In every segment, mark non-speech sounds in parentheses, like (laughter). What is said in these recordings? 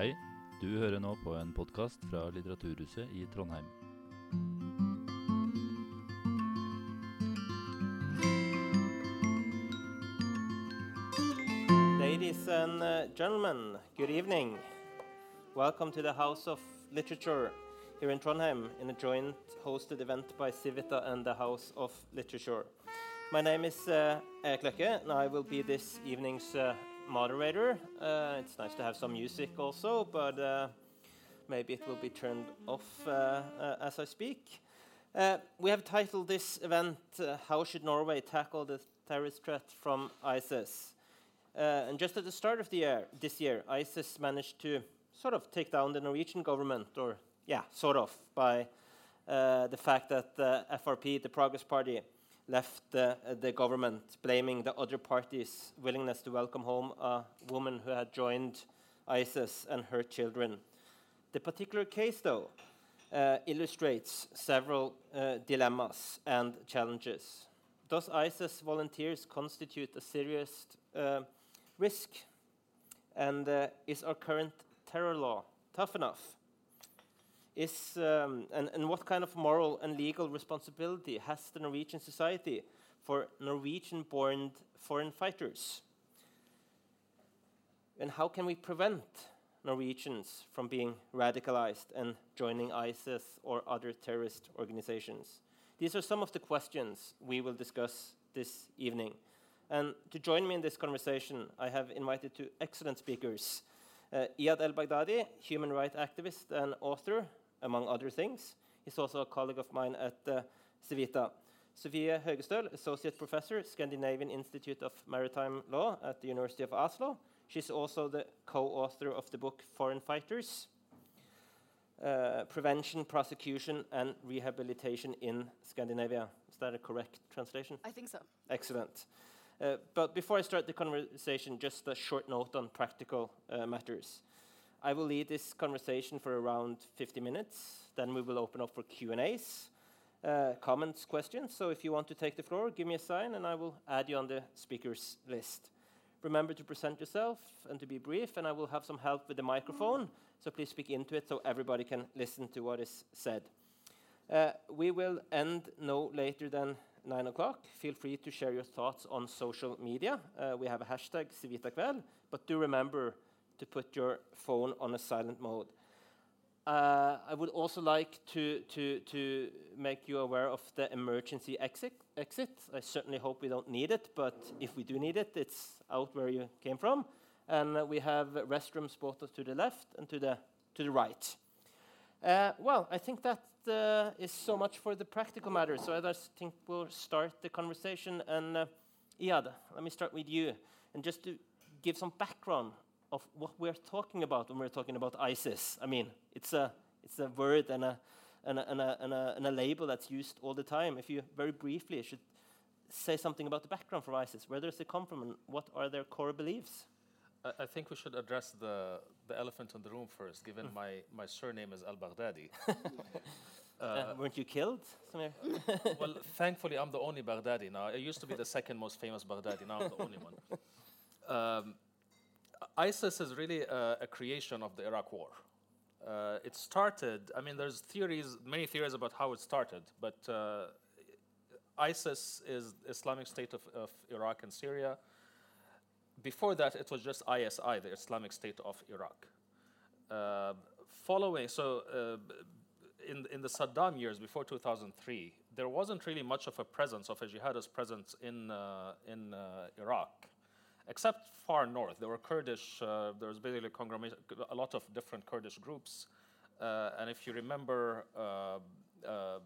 Hei, du hører nå på en podkast fra Litteraturhuset i Trondheim. Ladies and uh, gentlemen, good evening. Welcome to the House of Literature here in Trondheim in a joint hosted event by Civita and the House of Literature. My name is uh, Erik Løkke, and I will be this evening's uh, moderator. Uh, it's nice to have some music also, but uh, maybe it will be turned off uh, uh, as I speak. Uh, we have titled this event, How Should Norway Tackle the Terrorist Threat from ISIS? And just at the start of the year, this year, ISIS managed to sort of take down the Norwegian government, or yeah, sort of, by the fact that the FRP, the Progress Party, left uh, the government, blaming the other party's willingness to welcome home a woman who had joined ISIS and her children. The particular case, though, uh, illustrates several uh, dilemmas and challenges. Does ISIS volunteers constitute a serious uh, risk? And uh, is our current terror law tough enough? Is, um, and, and what kind of moral and legal responsibility has the Norwegian society for Norwegian born foreign fighters? And how can we prevent Norwegians from being radicalized and joining ISIS or other terrorist organizations? These are some of the questions we will discuss this evening. And to join me in this conversation, I have invited two excellent speakers. Uh, Iyad El Baghdadi, human rights activist and author, among other things. He's also a colleague of mine at uh, Civita. Sofie Høgestøl, associate professor, Scandinavian Institute of Maritime Law at the University of Oslo. She's also the co-author of the book Foreign Fighters, uh, Prevention, Prosecution and Rehabilitation in Scandinavia. Is that a correct translation? I think so. Excellent. Uh, but before I start the conversation, just a short note on practical uh, matters. I will lead this conversation for around 50 minutes. Then we will open up for Q&As, uh, comments, questions. So if you want to take the floor, give me a sign, and I will add you on the speakers list. Remember to present yourself and to be brief, and I will have some help with the microphone. So please speak into it so everybody can listen to what is said. Uh, we will end no later than 9 o'clock. Feel free to share your thoughts on social media. Uh, we have a hashtag CivitaKveld, but do remember to put your phone on a silent mode. Uh, I would also like to, to, to make you aware of the emergency exit, exit. I certainly hope we don't need it, but if we do need it, it's out where you came from. And we have restrooms both to the left and to the, to the right. Uh, well, I think that uh, is so much for the practical matters. So I just think we'll start the conversation. And uh, Iyad, let me start with you. And just to give some background of what we're talking about when we're talking about ISIS. I mean, it's a, it's a word and a, and, a, and, a, and, a, and a label that's used all the time. If you very briefly should say something about the background for ISIS, where does it come from, and what are their core beliefs? I, I think we should address the, the elephant in the room first, given mm. my, my surname is Al Baghdadi. (laughs) Uh, uh, weren't you killed? (laughs) well, (laughs) thankfully, I'm the only Baghdadi now. I used to be the second most famous Baghdadi, now I'm the only one. Um, ISIS is really a, a, creation of the Iraq War. Uh, it started, I mean, there's theories, many theories about how it started, but uh, ISIS is Islamic State of, of, Iraq and Syria. Before that, it was just ISI, the Islamic State of Iraq. Uh, following, so uh, in, in the Saddam years before 2003, there wasn't really much of a presence of a jihadist presence in, uh, in uh, Iraq except far north. There were Kurdish, uh, there was basically a lot of different Kurdish groups. Uh, and if you remember, uh, uh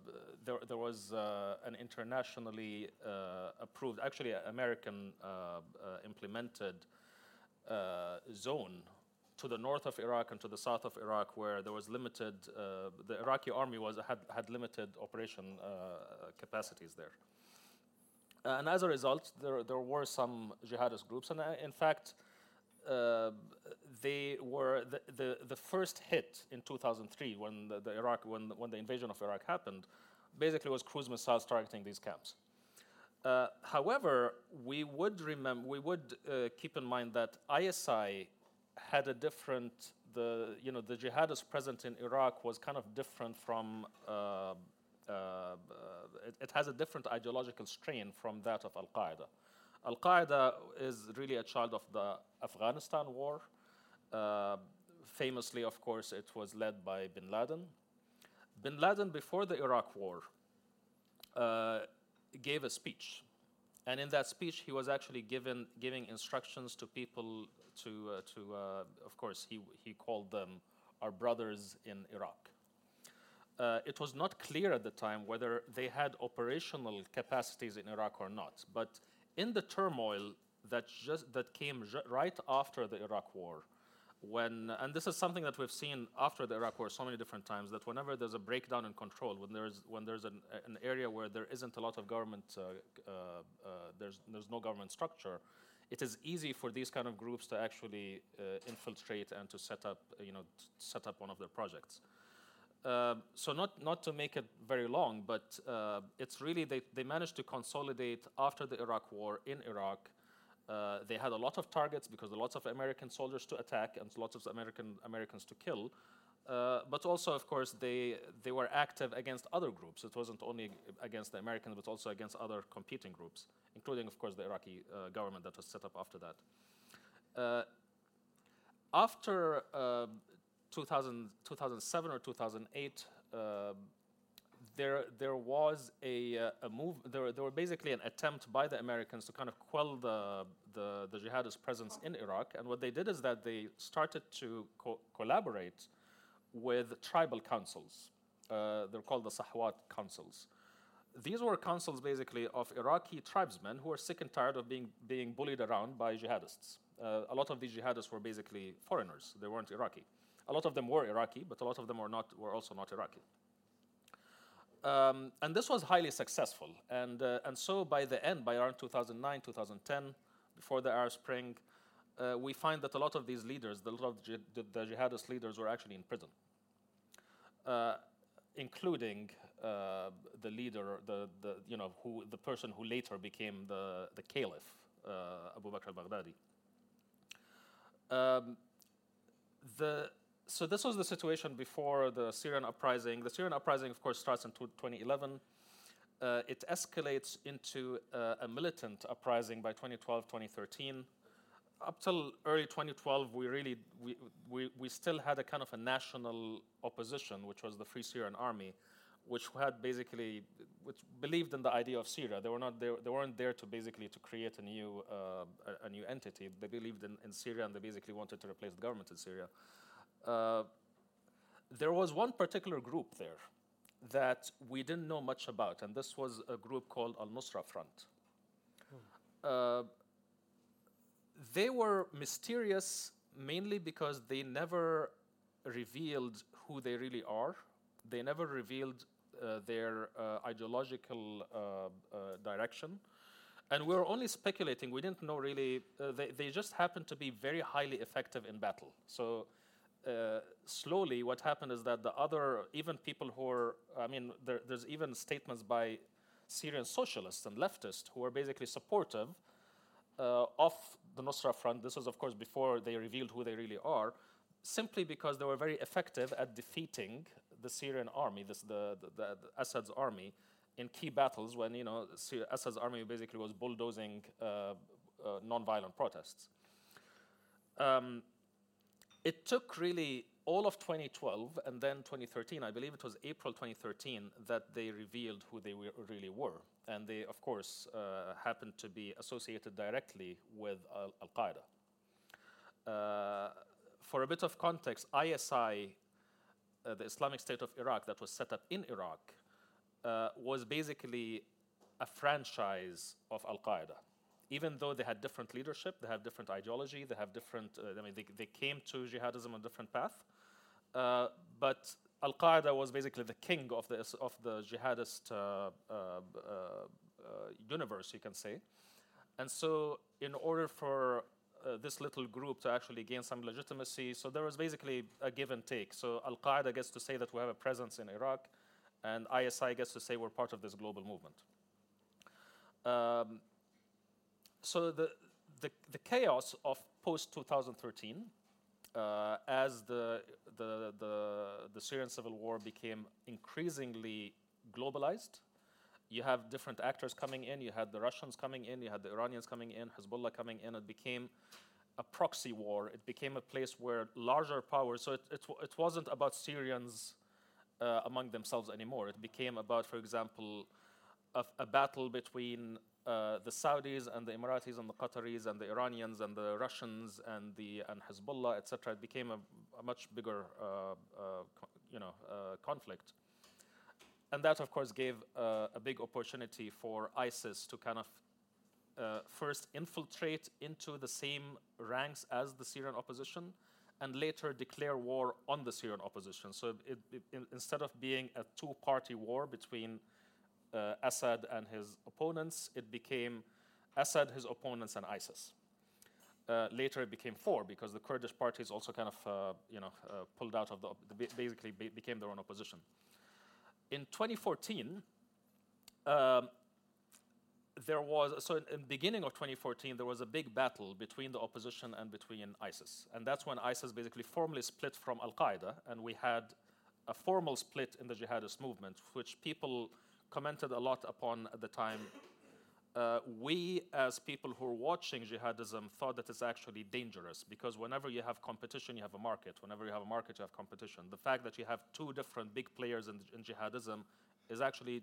there, there, was uh, an internationally approved, actually American implemented zone to the north of Iraq and to the south of Iraq, where there was limited, the Iraqi army was, had, had limited operation capacities there. Uh, and as a result, there, there were some jihadist groups. And uh, in fact, uh, they were the, the, the, first hit in 2003 when the, the, Iraq when, when the invasion of Iraq happened, basically was cruise missiles targeting these camps. Uh, however, we would remember we would uh, keep in mind that ISI had a different the you know the jihadists present in Iraq was kind of different from. Uh, it, it, has a different ideological strain from that of Al Qaeda. Al Qaeda is really a child of the Afghanistan war. Uh, famously, of course, it was led by bin Laden. Bin Laden, before the Iraq war, uh, gave a speech. And in that speech, he was actually given, giving instructions to people to, uh, to uh, of course, he, he called them our brothers in Iraq. Uh, it was not clear at the time whether they had operational capacities in Iraq or not. But in the turmoil that, just, that came right after the Iraq war, when, and this is something that we've seen after the Iraq War so many different times, that whenever there's a breakdown in control, when there's, when there's an, an area where there isn't a lot of government, uh, uh, uh, there's, there's no government structure, it is easy for these kind of groups to actually uh, infiltrate and to set up, you know, set up one of their projects. Uh, so not, not to make it very long, but uh, it's really they, they managed to consolidate after the Iraq War in Iraq uh, they had a lot of targets because lots of American soldiers to attack and lots of American Americans to kill. Uh, but also, of course, they they were active against other groups. It wasn't only against the Americans, but also against other competing groups, including, of course, the Iraqi uh, government that was set up after that. Uh, after uh, 2000, 2007 or 2008, there there was a, uh, a move. There, there were basically an attempt by the Americans to kind of quell the, the, the jihadist presence in Iraq. And what they did is that they started to co- collaborate with tribal councils. Uh, they're called the Sahwat councils. These were councils basically of Iraqi tribesmen who were sick and tired of being, being bullied around by jihadists. Uh, a lot of these jihadists were basically foreigners, they weren't Iraqi. A lot of them were Iraqi, but a lot of them were, not, were also not Iraqi. Um, and this was highly successful. And, uh, and so by the end, by around 2009, 2010, before the Arab Spring, uh, we find that a lot of these leaders, a lot of the, jihadist leaders, were actually in prison, uh, including uh, the leader, the, the, you know, who, the person who later became the, the caliph, uh, Abu Bakr al-Baghdadi. Um, the, so this was the situation before the Syrian uprising. The Syrian uprising, of course, starts in 2011. Uh, it escalates into uh, a militant uprising by 2012, 2013. Up till early 2012, we really we, we, we still had a kind of a national opposition, which was the Free Syrian Army, which had basically which believed in the idea of Syria. They were not there, they weren't there to basically to create a new uh, a, a, new entity. They believed in, in Syria and they basically wanted to replace the government in Syria. Uh, there was one particular group there that we didn't know much about, and this was a group called Al Nusra Front. Hmm. Uh, they were mysterious mainly because they never revealed who they really are. They never revealed uh, their uh, ideological uh, uh, direction. And we were only speculating. We didn't know really. they, they just happened to be very highly effective in battle. So uh, slowly, what happened is that the other, even people who are, I mean, there, there's even statements by Syrian socialists and leftists who are basically supportive uh, of the Nusra Front. This was, of course, before they revealed who they really are, simply because they were very effective at defeating the Syrian army, this, the, the, the, Assad's army, in key battles when you know Assad's army basically was bulldozing uh, uh, non-violent protests. Um, it took really all of 2012 and then 2013, I believe it was April 2013, that they revealed who they really were. And they, of course, uh, happened to be associated directly with Al Qaeda. Uh, for a bit of context, ISI, uh, the Islamic State of Iraq, that was set up in Iraq, uh, was basically a franchise of Al Qaeda even though they had different leadership, they have different ideology, they have different, uh, I mean, they, they came to jihadism on a different path. Uh, but Al Qaeda was basically the king of the, of the jihadist uh, uh, uh, universe, you can say. And so, in order for this little group to actually gain some legitimacy, so there was basically a give and take. So, Al Qaeda gets to say that we have a presence in Iraq, and ISI gets to say we're part of this global movement. Um, so the, the, the chaos of post 2013 uh, as the, the, the, the Syrian civil war became increasingly globalized, you have different actors coming in. You had the Russians coming in, you had the Iranians coming in, Hezbollah coming in. It became a proxy war. It became a place where larger powers, so it, it, it wasn't about Syrians uh, among themselves anymore. It became about, for example, a, a battle between uh, the Saudis and the Emiratis and the Qataris and the Iranians and the Russians and the and Hezbollah, etc. It became a, a much bigger, uh, uh you know, uh, conflict. And that, of course, gave uh, a big opportunity for ISIS to kind of first infiltrate into the same ranks as the Syrian opposition, and later declare war on the Syrian opposition. So it, it, instead of being a two-party war between uh, Assad and his opponents, it became Assad, his opponents, and ISIS. Uh, later, it became four because the Kurdish parties also kind of, uh, you know, uh, pulled out of the, basically became their own opposition. In 2014, um, there was so in, in, the beginning of 2014 there was a big battle between the opposition and between ISIS, and that's when ISIS basically formally split from Al Qaeda, and we had a formal split in the jihadist movement, which people commented a lot upon at the time. Uh, we, as people who are watching jihadism, thought that it's actually dangerous because whenever you have competition, you have a market. Whenever you have a market, you have competition. The fact that you have two different big players in, in jihadism is actually,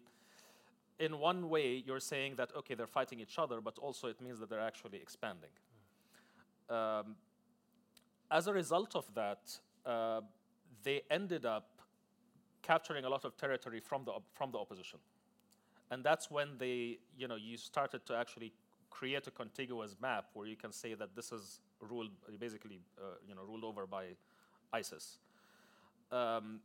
in one way, you're saying that, okay, they're fighting each other, but also it means that they're actually expanding. Um, as a result of that, uh, they ended up capturing a lot of territory from the, from the opposition and that's when they, you know, you started to actually create a contiguous map where you can say that this is ruled, basically, uh, you know, ruled over by ISIS. Um,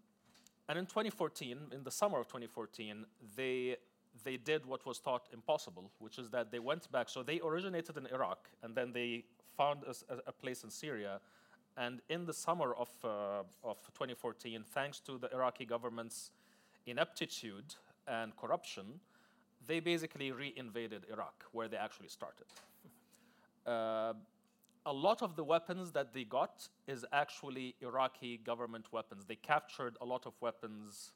and in 2014, in the summer of 2014, they they did what was thought impossible, which is that they went back. So they originated in Iraq, and then they found a, a place in Syria. And in the summer of, uh, of 2014, thanks to the Iraqi government's ineptitude and corruption, they basically re-invaded Iraq, where they actually started. (laughs) Uh, a lot of the weapons that they got is actually Iraqi government weapons. They captured a lot of weapons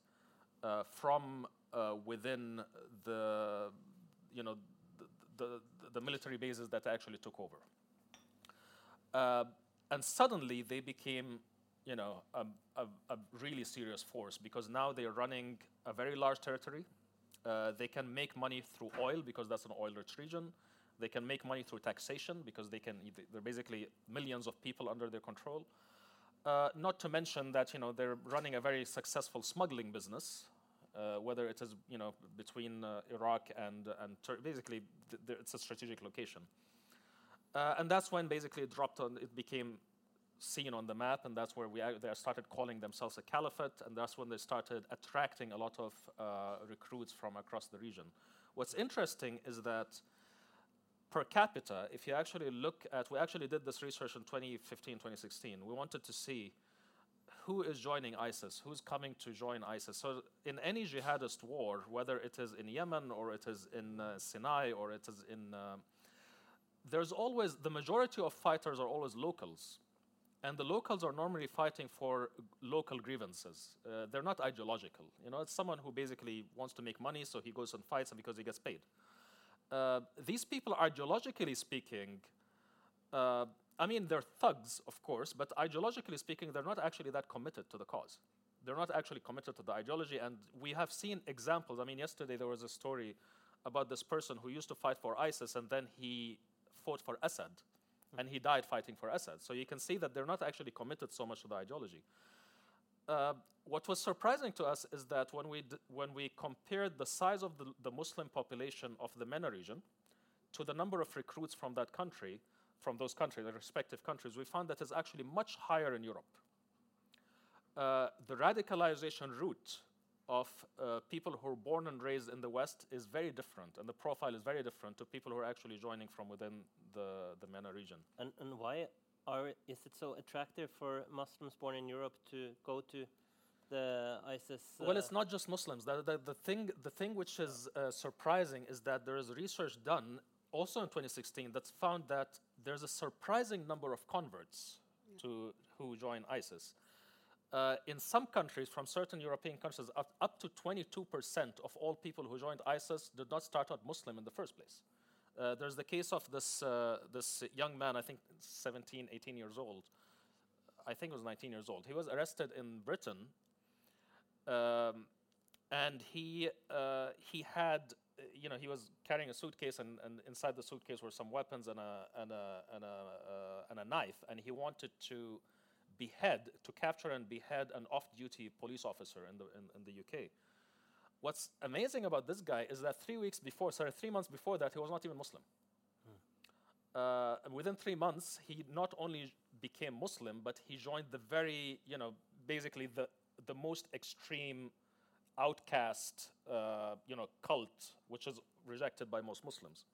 uh, from uh, within the, you know, the, the, the, military bases that actually took over. Uh, and suddenly they became, you know, a, a, a really serious force because now they're running a very large territory uh, they can make money through oil because that's an oil-rich region. They can make money through taxation because they can. They're basically millions of people under their control. Uh, not to mention that you know they're running a very successful smuggling business, uh, whether it is you know between uh, Iraq and and Tur- basically it's a strategic location. Uh, and that's when basically it dropped on. It became seen on the map, and that's where we they started calling themselves a caliphate, and that's when they started attracting a lot of uh, recruits from across the region. What's interesting is that per capita, if you actually look at, we actually did this research in 2015, 2016. We wanted to see who is joining ISIS, who's coming to join ISIS. So in any jihadist war, whether it is in Yemen or it is in uh, Sinai or it is in, uh, there's always, the majority of fighters are always locals and the locals are normally fighting for local grievances. Uh, they're not ideological. You know, it's someone who basically wants to make money, so he goes and fights, because he gets paid. Uh, these people, are ideologically speaking, uh, I mean, they're thugs, of course, but ideologically speaking, they're not actually that committed to the cause. They're not actually committed to the ideology, and we have seen examples. I mean, yesterday there was a story about this person who used to fight for ISIS, and then he fought for Assad and he died fighting for Assad. So you can see that they're not actually committed so much to the ideology. Uh, what was surprising to us is that when we, when we compared the size of the, the Muslim population of the MENA region to the number of recruits from that country, from those countries, the respective countries, we found that it's actually much higher in Europe. Uh, the radicalization route of uh, people who are born and raised in the West is very different, and the profile is very different to people who are actually joining from within the, the MENA region. And, and why are, is it so attractive for Muslims born in Europe to go to the ISIS? Uh well, it's not just Muslims. The, the, the, thing, the thing which is uh, surprising is that there is research done also in 2016 that's found that there's a surprising number of converts to who join ISIS. Uh, in some countries, from certain European countries, up, up to 22% of all people who joined ISIS did not start out Muslim in the first place. Uh, there's the case of this, uh, this young man, I think 17, 18 years old. I think he was 19 years old. He was arrested in Britain, um, and he, uh, he had, you know, he was carrying a suitcase, and, and inside the suitcase were some weapons and a, and a, and a, uh, and a knife, and he wanted to behead, to capture and behead an off-duty police officer in the, in, in the UK. What's amazing about this guy is that three weeks before, sorry, three months before that, he was not even Muslim. Uh, within three months, he not only became Muslim, but he joined the very, you know, basically the, the most extreme outcast, uh, you know, cult, which is rejected by most Muslims.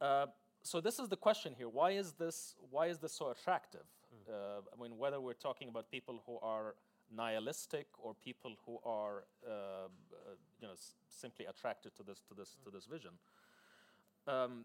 Uh, so this is the question here: Why is this? Why is this so attractive? Uh, I mean, whether we're talking about people who are nihilistic or people who are, uh, uh, you know, simply attracted to this to this to this vision. Um,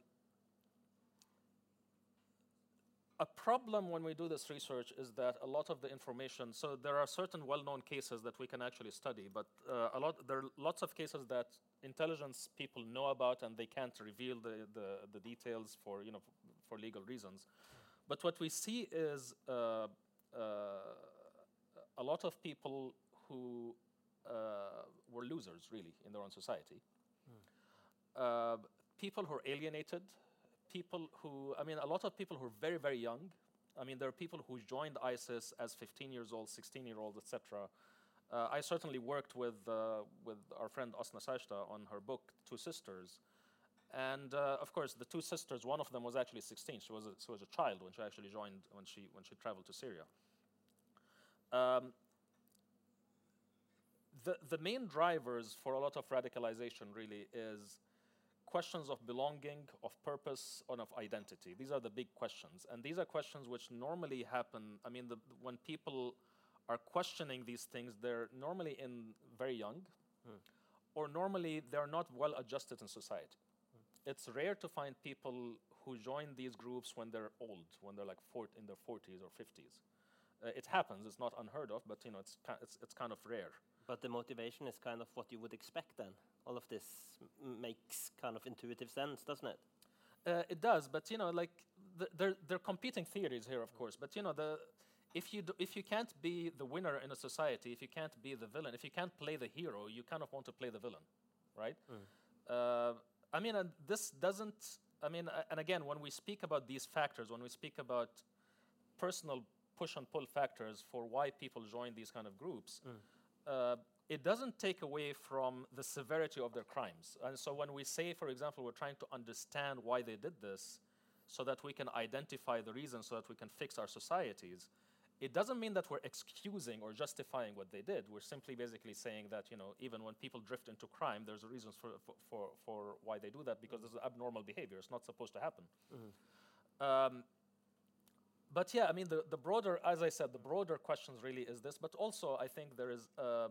a problem when we do this research is that a lot of the information. So there are certain well-known cases that we can actually study, but uh, a lot there are lots of cases that intelligence people know about and they can't reveal the, the, the details for you know for legal reasons. But what we see is uh, uh, a lot of people who uh, were losers, really, in their own society. Uh, people who are alienated, people who, I mean, a lot of people who are very, very young. I mean, there are people who joined ISIS as 15 years old, 16 year old, etc. Uh, I certainly worked with, uh, with our friend Åsne Seierstad on her book, Two Sisters. And uh, of course, the two sisters, one of them was actually 16. She was a, she was a child when she actually joined, when she, when she traveled to Syria. Um, the, the main drivers for a lot of radicalization really is questions of belonging, of purpose, and of identity. These are the big questions. And these are questions which normally happen. I mean, the, when people are questioning these things, they're normally in very young, or normally they're not well adjusted in society. It's rare to find people who join these groups when they're old, when they're like in their 40s or 50s. Uh, it happens. It's not unheard of, but you know, it's, it's, it's kind of rare. But the motivation is kind of what you would expect then. All of this m- makes kind of intuitive sense, doesn't it? Uh, it does, but you know, like th- there there are competing theories here, of course. But you know, the if you do, if you can't be the winner in a society, if you can't be the villain, if you can't play the hero, you kind of want to play the villain, right? Uh, I mean, and this doesn't. I mean, and again, when we speak about these factors, when we speak about personal push and pull factors for why people join these kind of groups, uh, it doesn't take away from the severity of their crimes. And so when we say, for example, we're trying to understand why they did this so that we can identify the reasons so that we can fix our societies, it doesn't mean that we're excusing or justifying what they did. We're simply basically saying that, you know, even when people drift into crime, there's reasons for, for, for, for why they do that because this is abnormal behavior. It's not supposed to happen. Um, but yeah, I mean, the, the broader, as I said, the broader questions really is this. But also, I think there is uh,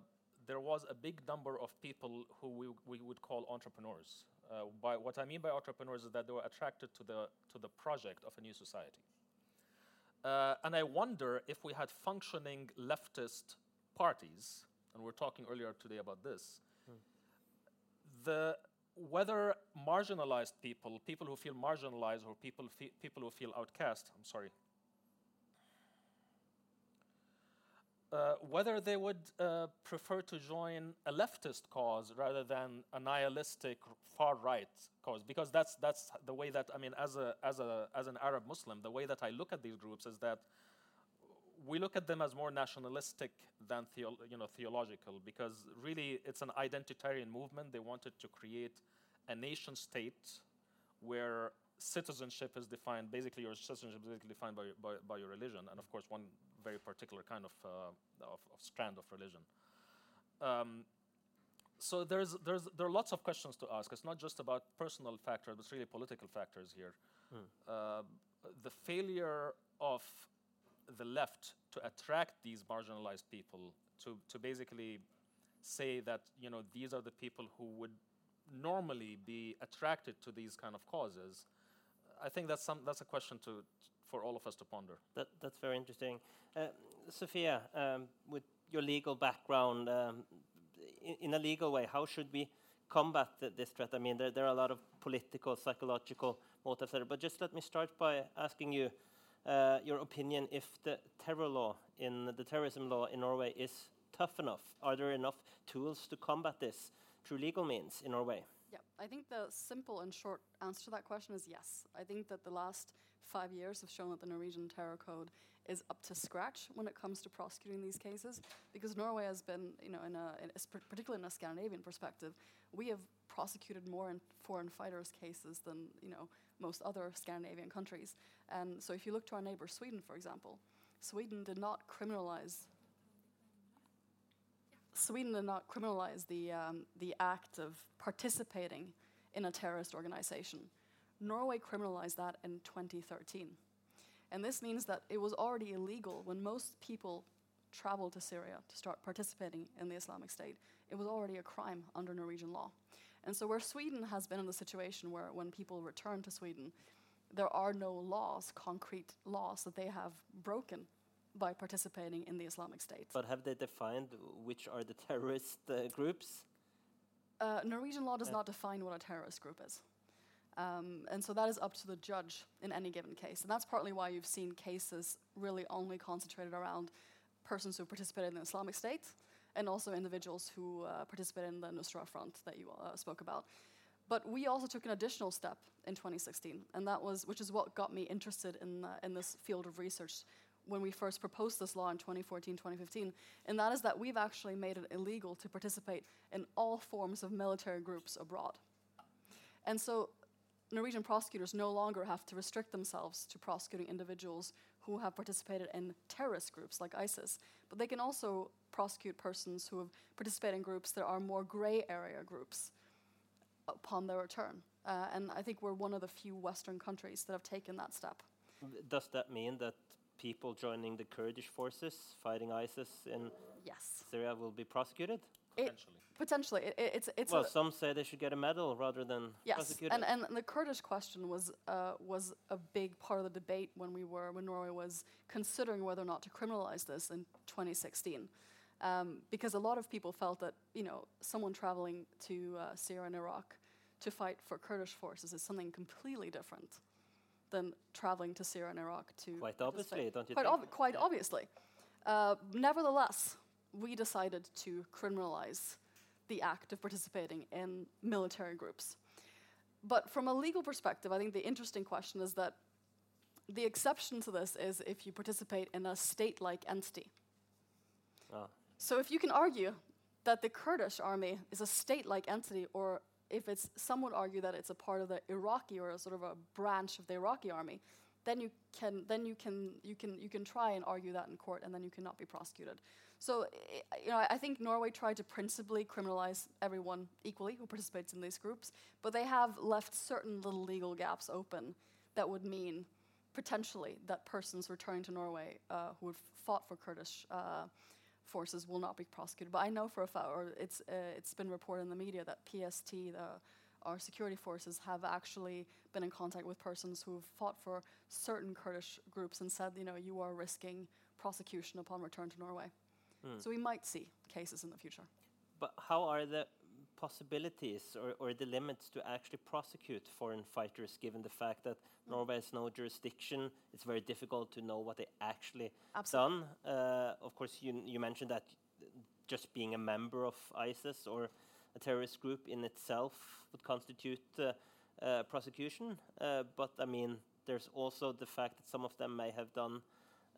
there was a big number of people who we, we would call entrepreneurs. Uh, by what I mean by entrepreneurs is that they were attracted to the to the project of a new society. Uh, and I wonder if we had functioning leftist parties, and we are talking earlier today about this, the whether marginalized people, people who feel marginalized, or people fe- people who feel outcast. I'm sorry. Uh, whether they would uh, prefer to join a leftist cause rather than a nihilistic far right cause, because that's that's the way that I mean, as a as a as an Arab Muslim, the way that I look at these groups is that we look at them as more nationalistic than theo- you know theological, because really it's an identitarian movement. They wanted to create a nation state where citizenship is defined basically your citizenship is basically defined by, by, by your religion and of course one very particular kind of, uh, of, of strand of religion. Um, so there's, there's, there are lots of questions to ask. It's not just about personal factors but really political factors here. Uh, the failure of the left to attract these marginalized people to, to basically say that you know these are the people who would normally be attracted to these kind of causes I think that's some that's a question to for all of us to ponder. That, that's very interesting. Uh, Sophia, um, with your legal background, um, in, a legal way, how should we combat this threat? I mean, there, there, are a lot of political, psychological motives there, but just let me start by asking you uh, your opinion if the terror law in the terrorism law in Norway is tough enough. Are there enough tools to combat this through legal means in Norway? I think the simple and short answer to that question is yes. I think that the last five years have shown that the Norwegian Terror Code is up to scratch when it comes to prosecuting these cases, because Norway has been, you know, in a, in a particularly in a Scandinavian perspective, we have prosecuted more in foreign fighters cases than you know most other Scandinavian countries. And so, if you look to our neighbor Sweden, for example, Sweden did not criminalize. Sweden did not criminalize the um, the act of participating in a terrorist organization. Norway criminalized that in 2013. And this means that it was already illegal when most people traveled to Syria to start participating in the Islamic State. It was already a crime under Norwegian law. And so, where Sweden has been in the situation where when people return to Sweden, there are no laws, concrete laws, that they have broken by participating in the Islamic State. But have they defined which are the terrorist uh, groups? Uh, Norwegian law does not define what a terrorist group is. Um, and so that is up to the judge in any given case. And that's partly why you've seen cases really only concentrated around persons who participated in the Islamic State and also individuals who uh, participated in the Nusra Front that you uh, spoke about. But we also took an additional step in 2016, and that was, which is what got me interested in, uh, in this field of research when we first proposed this law in 2014, 2015, and that is that we've actually made it illegal to participate in all forms of military groups abroad. And so Norwegian prosecutors no longer have to restrict themselves to prosecuting individuals who have participated in terrorist groups like ISIS, but they can also prosecute persons who have participated in groups that are more gray area groups upon their return. Uh, and I think we're one of the few Western countries that have taken that step. Does that mean that people joining the Kurdish forces fighting ISIS in yes. Syria will be prosecuted? Potentially. It, potentially. It, it's, it's well, some say they should get a medal rather than yes, prosecuted. and, and the Kurdish question was, uh, was a big part of the debate when we were, when Norway was considering whether or not to criminalize this in 2016. Um, because a lot of people felt that, you know, someone traveling to uh, Syria and Iraq to fight for Kurdish forces is something completely different than traveling to Syria and Iraq to. Quite obviously, don't you quite think? quite obviously. Uh, nevertheless, we decided to criminalize the act of participating in military groups. But from a legal perspective, I think the interesting question is that the exception to this is if you participate in a state like entity. Oh. So if you can argue that the Kurdish army is a state like entity, or if it's, some would argue that it's a part of the Iraqi or a sort of a branch of the Iraqi army, then you can then you can you can you can try and argue that in court, and then you cannot be prosecuted. So, you know, I think Norway tried to principally criminalize everyone equally who participates in these groups, but they have left certain little legal gaps open that would mean potentially that persons returning to Norway uh, who have fought for Kurdish uh, forces will not be prosecuted. But I know for a fact, or it's uh, it's been reported in the media that PST, the our security forces have actually been in contact with persons who have fought for certain Kurdish groups and said, you know, you are risking prosecution upon return to Norway. Mm. So we might see cases in the future. But how are the possibilities or, or the limits to actually prosecute foreign fighters given the fact that mm. Norway has no jurisdiction? It's very difficult to know what they actually Absolutely. done. Uh, of course, you, you mentioned that just being a member of ISIS or a terrorist group in itself would constitute uh, uh, prosecution. Uh, but I mean, there's also the fact that some of them may have done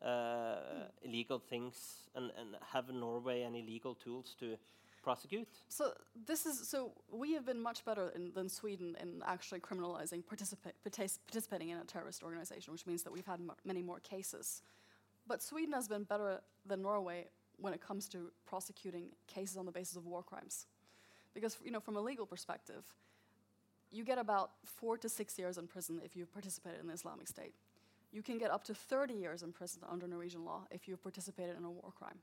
uh, illegal things and, and have Norway any legal tools to prosecute? So this is so we have been much better in, than Sweden in actually criminalizing participa participating in a terrorist organization, which means that we've had many more cases. But Sweden has been better than Norway when it comes to prosecuting cases on the basis of war crimes, because you know from a legal perspective, you get about four to six years in prison if you've participated in the Islamic State you can get up to 30 years in prison under Norwegian law if you've participated in a war crime.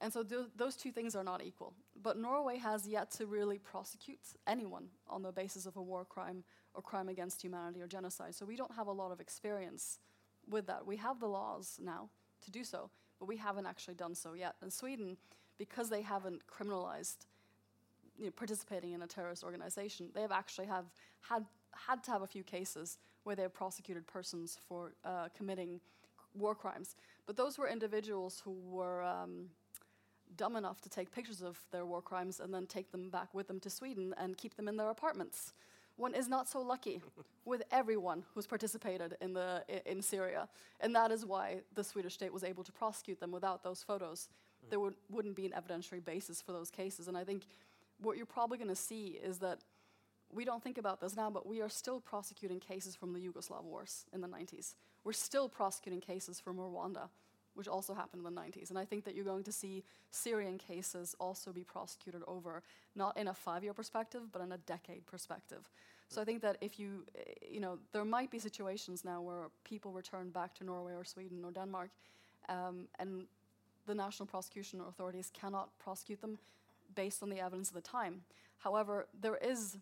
And so tho- those two things are not equal. But Norway has yet to really prosecute anyone on the basis of a war crime or crime against humanity or genocide. So we don't have a lot of experience with that. We have the laws now to do so, but we haven't actually done so yet. In Sweden, because they haven't criminalized you know, participating in a terrorist organization, they have actually have had had to have a few cases where they have prosecuted persons for uh, committing war crimes. But those were individuals who were um, dumb enough to take pictures of their war crimes and then take them back with them to Sweden and keep them in their apartments. One is not so lucky with everyone who's participated in the in Syria, and that is why the Swedish state was able to prosecute them without those photos. There would, wouldn't be an evidentiary basis for those cases, and I think what you're probably going to see is that we don't think about this now, but we are still prosecuting cases from the Yugoslav wars in the 90s. We're still prosecuting cases from Rwanda, which also happened in the 90s. And I think that you're going to see Syrian cases also be prosecuted over, not in a five year perspective, but in a decade perspective. So I think that if you, eh, you know, there might be situations now where people return back to Norway or Sweden or Denmark, um, and the national prosecution authorities cannot prosecute them based on the evidence of the time. However, there is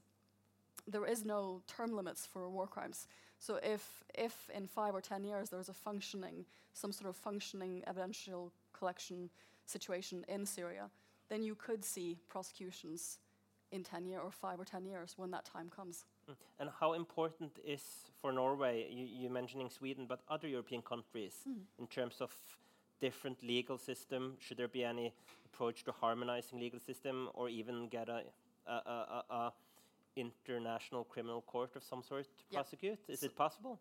there is no term limits for war crimes. So if if in five or ten years there's a functioning, some sort of functioning evidential collection situation in Syria, then you could see prosecutions in ten year or five or ten years when that time comes. Mm. And how important is for Norway, you, you mentioning Sweden, but other European countries in terms of different legal system? Should there be any approach to harmonizing legal system or even get a, a, a, a, a international criminal court of some sort to Yeah. prosecute? Is it possible?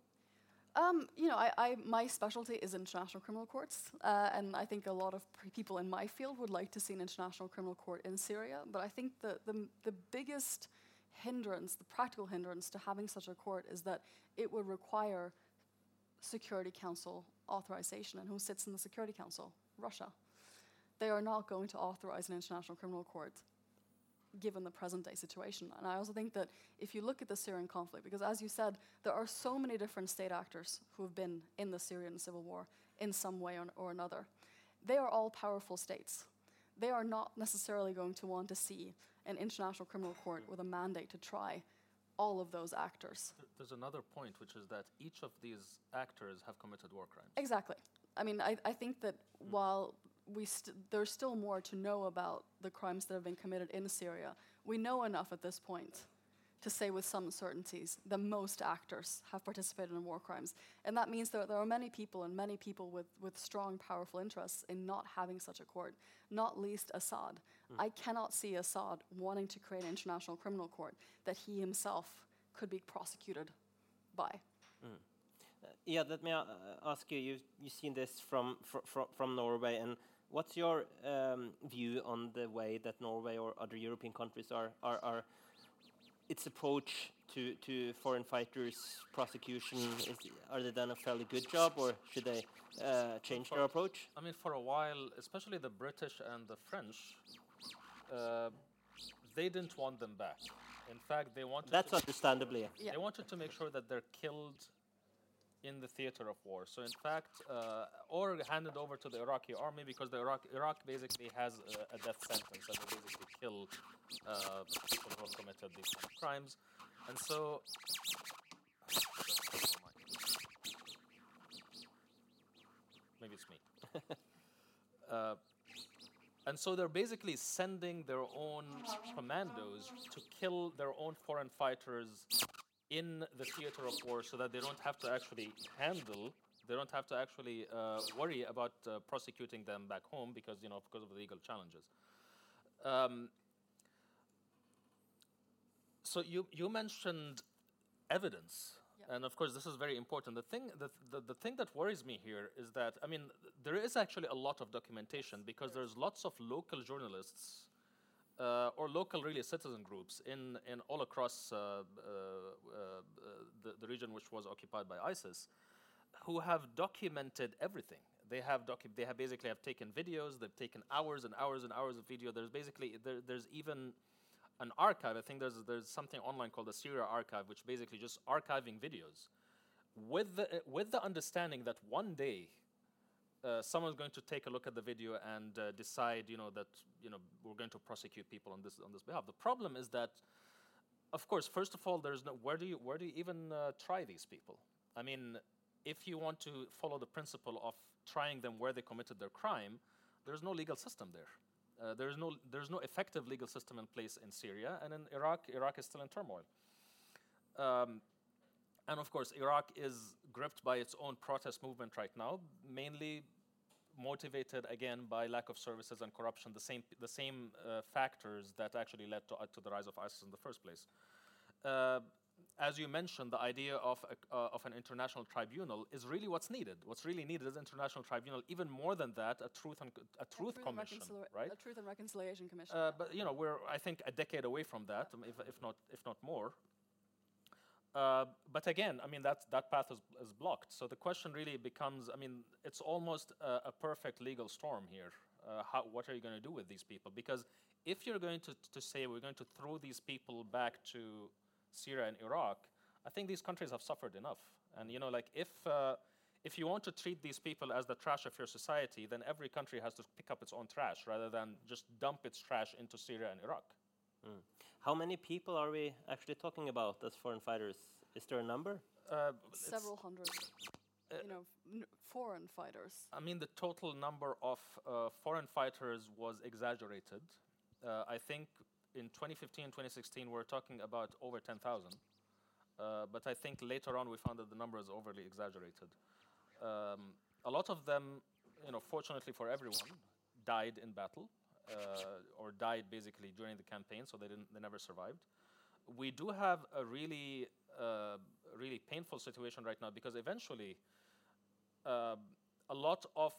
Um, you know, I, I my specialty is international criminal courts, uh, and I think a lot of people in my field would like to see an international criminal court in Syria. But I think the the, the biggest hindrance, the practical hindrance to having such a court, is that it would require Security Council authorization. And who sits in the Security Council? Russia. They are not going to authorize an international criminal court given the present day situation. And I also think that if you look at the Syrian conflict, because as you said, there are so many different state actors who have been in the Syrian civil war in some way or, or another, they are all powerful states. They are not necessarily going to want to see an international criminal court with a mandate to try all of those actors. There's another point, which is that each of these actors have committed war crimes. Exactly. I mean, I, I think that hmm. while we st- there's still more to know about the crimes that have been committed in Syria, we know enough at this point to say with some certainties that most actors have participated in war crimes. And that means that there are many people and many people with, with strong, powerful interests in not having such a court, not least Assad. I cannot see Assad wanting to create an international criminal court that he himself could be prosecuted by. Uh, yeah, let me uh, ask you. You've you've seen this from fr fr from Norway, and what's your um, view on the way that Norway or other European countries are are, are its approach to to foreign fighters prosecution? Is, are they done a fairly good job, or should they uh, change their approach? I mean, for a while, especially the British and the French, uh, they didn't want them back. In fact, they wanted That's to, understandably. Yeah. they wanted to make sure that they're killed in the theater of war. So, in fact, uh, or handed over to the Iraqi army because the Iraq Iraq basically has a, a death sentence and they basically kill uh, people who have committed these crimes. And so. Maybe it's me. (laughs) uh, and so they're basically sending their own commandos to kill their own foreign fighters in the theater of war so that they don't have to actually handle, they don't have to actually uh, worry about uh, prosecuting them back home because, you know, because of the legal challenges. Um, so you, you mentioned evidence. Yeah. And of course, this is very important. The thing, the, the, the thing that worries me here is that, I mean, there is actually a lot of documentation because there's lots of local journalists uh, or local really citizen groups in, in all across uh, uh, uh, the, the region which was occupied by ISIS who have documented everything. They have docu- they have basically have taken videos. They've taken hours and hours and hours of video. There's basically there, there's even an archive. I think there's there's something online called the Syria Archive, which basically just archiving videos, with the with the understanding that one day, uh, someone's going to take a look at the video and uh, decide, you know, that you know we're going to prosecute people on this on this behalf. The problem is that, of course, first of all, there's no where do you where do you even uh, try these people? I mean, if you want to follow the principle of trying them where they committed their crime, there's no legal system there. Uh, there's no there's no effective legal system in place in Syria and in Iraq. Iraq is still in turmoil. Um, and of course, Iraq is gripped by its own protest movement right now, mainly motivated again by lack of services and corruption, the same, the same uh, factors that actually led to, uh, to the rise of ISIS in the first place. Uh, as you mentioned, the idea of, a, uh, of an international tribunal is really what's needed. What's really needed is an international tribunal. Even more than that, a truth and a truth, a truth commission, right? A truth and reconciliation commission. Uh, but you know, we're I think a decade away from that, um, if, if not if not more. Uh, but again, I mean that that path is, is blocked. So the question really becomes, I mean, it's almost a, a perfect legal storm here. Uh, how, what are you going to do with these people? Because if you're going to, to say we're going to throw these people back to Syria and Iraq, I think these countries have suffered enough. And you know, like if uh, if you want to treat these people as the trash of your society, then every country has to pick up its own trash rather than just dump its trash into Syria and Iraq. Mm. How many people are we actually talking about as foreign fighters? Is there a number? Uh, Several hundred. Uh, you know, foreign fighters. I mean, the total number of uh, foreign fighters was exaggerated. Uh, I think in 2015 and 2016, we're talking about over 10,000. Uh, but I think later on we found that the number is overly exaggerated. Um, a lot of them, you know, fortunately for everyone, died in battle or died basically during the campaign, so they didn't, they never survived. We do have a really, uh, really painful situation right now because eventually, uh, a lot of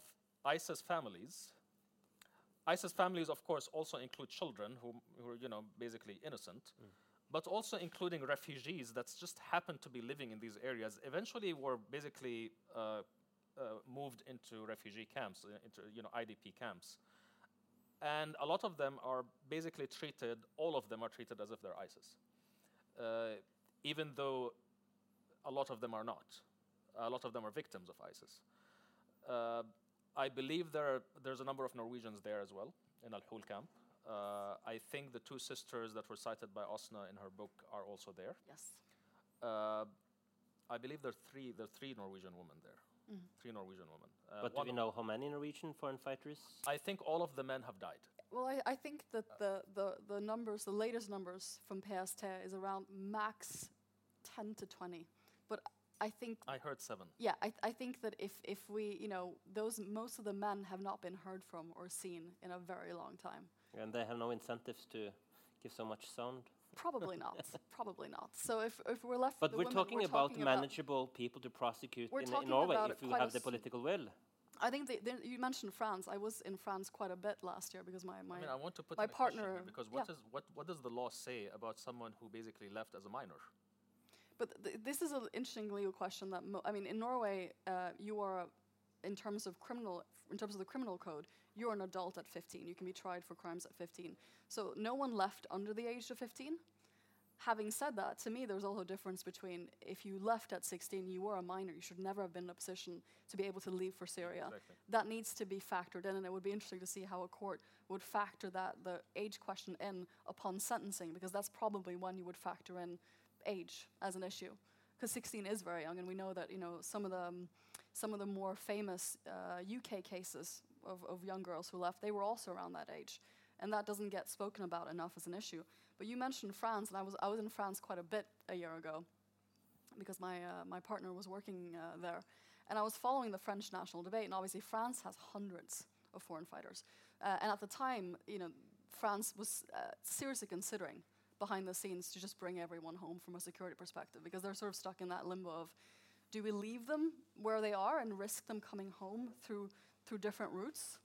ISIS families. ISIS families, of course, also include children who, who are, you know, basically innocent, mm. but also including refugees that just happen to be living in these areas. Eventually, were basically uh, uh, moved into refugee camps, uh, into you know IDP camps, and a lot of them are basically treated. All of them are treated as if they're ISIS, uh, even though a lot of them are not. A lot of them are victims of ISIS. Uh, I believe there are, there's a number of Norwegians there as well in Al Hol camp. Uh, I think the two sisters that were cited by Åsne in her book are also there. Yes. Uh, I believe there are three, there are three Norwegian women there. Mm. Three Norwegian women. Uh, but do we know how many Norwegian foreign fighters? I think all of the men have died. Well, I, I think that the, the, the numbers, the latest numbers from PST is around max 10 to 20. But I think I heard seven. Yeah, I, I think that if, if we, you know, those most of the men have not been heard from or seen in a very long time. And they have no incentives to give so much sound. Probably not. (laughs) Probably not. So if, if we're left, but we're women, talking we're about talking manageable about people to prosecute in, in Norway if we have the political will. I think they, they, you mentioned France. I was in France quite a bit last year because my my I mean, I want to put my in a question partner- here because what, yeah. is, what, what does the law say about someone who basically left as a minor? But th- this is an interesting legal question that mo- I mean, in Norway, uh, you are, in terms of criminal, in terms of the criminal code, you're an adult at 15. You can be tried for crimes at 15. So no one left under the age of 15. Having said that, to me, there's also a difference between if you left at 16, you were a minor. You should never have been in a position to be able to leave for Syria. Exactly. That needs to be factored in, and it would be interesting to see how a court would factor that the age question in upon sentencing, because that's probably when you would factor in age as an issue because 16 is very young and we know that you know some of the um, some of the more famous uh, UK cases of, of young girls who left they were also around that age. And that doesn't get spoken about enough as an issue. But you mentioned France and I was I was in France quite a bit a year ago because my uh, my partner was working uh, there. And I was following the French national debate and obviously France has hundreds of foreign fighters. Uh, and at the time you know France was uh, seriously considering behind the scenes to just bring everyone home from a security perspective because they're sort of stuck in that limbo of do we leave them where they are and risk them coming home through through different routes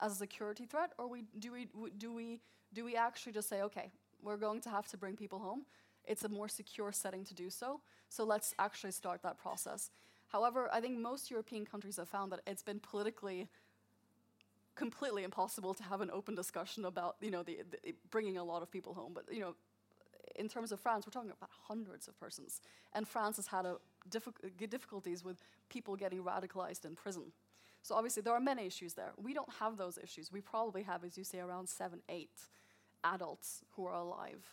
as a security threat or we do we do we do we actually just say okay we're going to have to bring people home it's a more secure setting to do so so let's actually start that process however i think most european countries have found that it's been politically completely impossible to have an open discussion about you know the, the bringing a lot of people home but you know in terms of France, we're talking about hundreds of persons. And France has had difficulties with people getting radicalized in prison. So obviously there are many issues there. We don't have those issues. We probably have, as you say, around seven, eight adults who are alive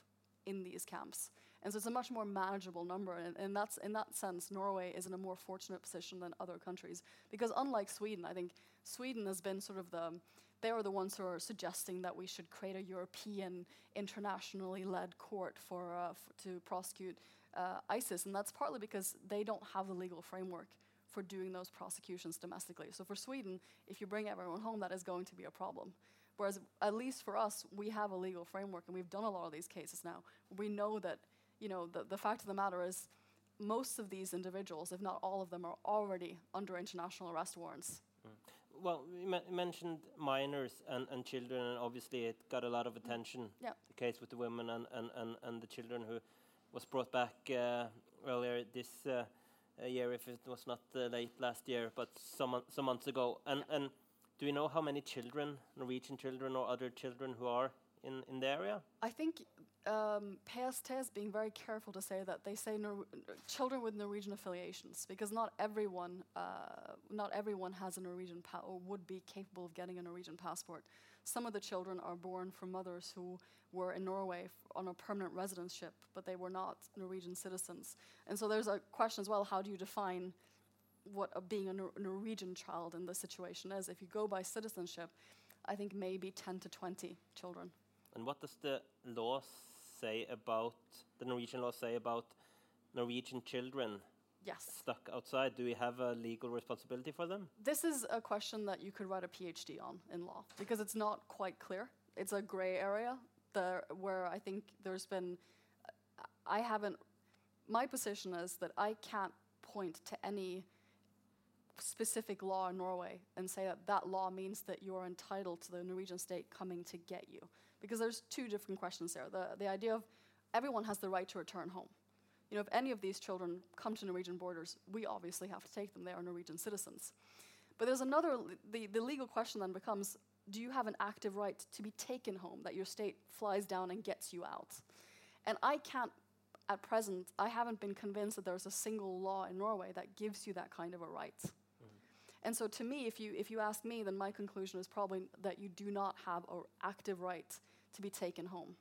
in these camps. And so it's a much more manageable number. And, and that's, in that sense, Norway is in a more fortunate position than other countries. Because unlike Sweden, I think Sweden has been sort of the, they are the ones who are suggesting that we should create a European, internationally led court for, uh, to prosecute uh, ISIS. And that's partly because they don't have the legal framework for doing those prosecutions domestically. So for Sweden, if you bring everyone home, that is going to be a problem. Whereas, at least for us, we have a legal framework and we've done a lot of these cases now. We know that, you know, the, the fact of the matter is, most of these individuals, if not all of them, are already under international arrest warrants. Well, you men- mentioned minors and, and children, and obviously it got a lot of attention. Yeah. The case with the women and, and, and, and the children who was brought back uh, earlier this uh, uh, year, if it was not uh, late last year, but some, some months ago. And, and do we know how many children, Norwegian children or other children who are in, in the area? I think um, PST being very careful to say that they say Nor- children with Norwegian affiliations because not everyone, uh, not everyone has a Norwegian pa- or would be capable of getting a Norwegian passport. Some of the children are born from mothers who were in Norway on a permanent residentship, but they were not Norwegian citizens. And so there's a question as well: How do you define what a, being a Nor- Norwegian child in this situation is? If you go by citizenship, I think maybe 10 to 20 children. And what does the law say about, the Norwegian law say about Norwegian children Yes. stuck outside? Do we have a legal responsibility for them? This is a question that you could write a PhD on in law because it's not quite clear. It's a gray area there where I think there's been. I haven't. My position is that I can't point to any specific law in Norway and say that that law means that you are entitled to the Norwegian state coming to get you. Because there's two different questions there. The, the idea of everyone has the right to return home. You know, if any of these children come to Norwegian borders, we obviously have to take them. They are Norwegian citizens. But there's another, the, the legal question then becomes do you have an active right to be taken home, that your state flies down and gets you out? And I can't, at present, I haven't been convinced that there's a single law in Norway that gives you that kind of a right. Mm-hmm. And so, to me, if you if you ask me, then my conclusion is probably that you do not have an active right to be taken home.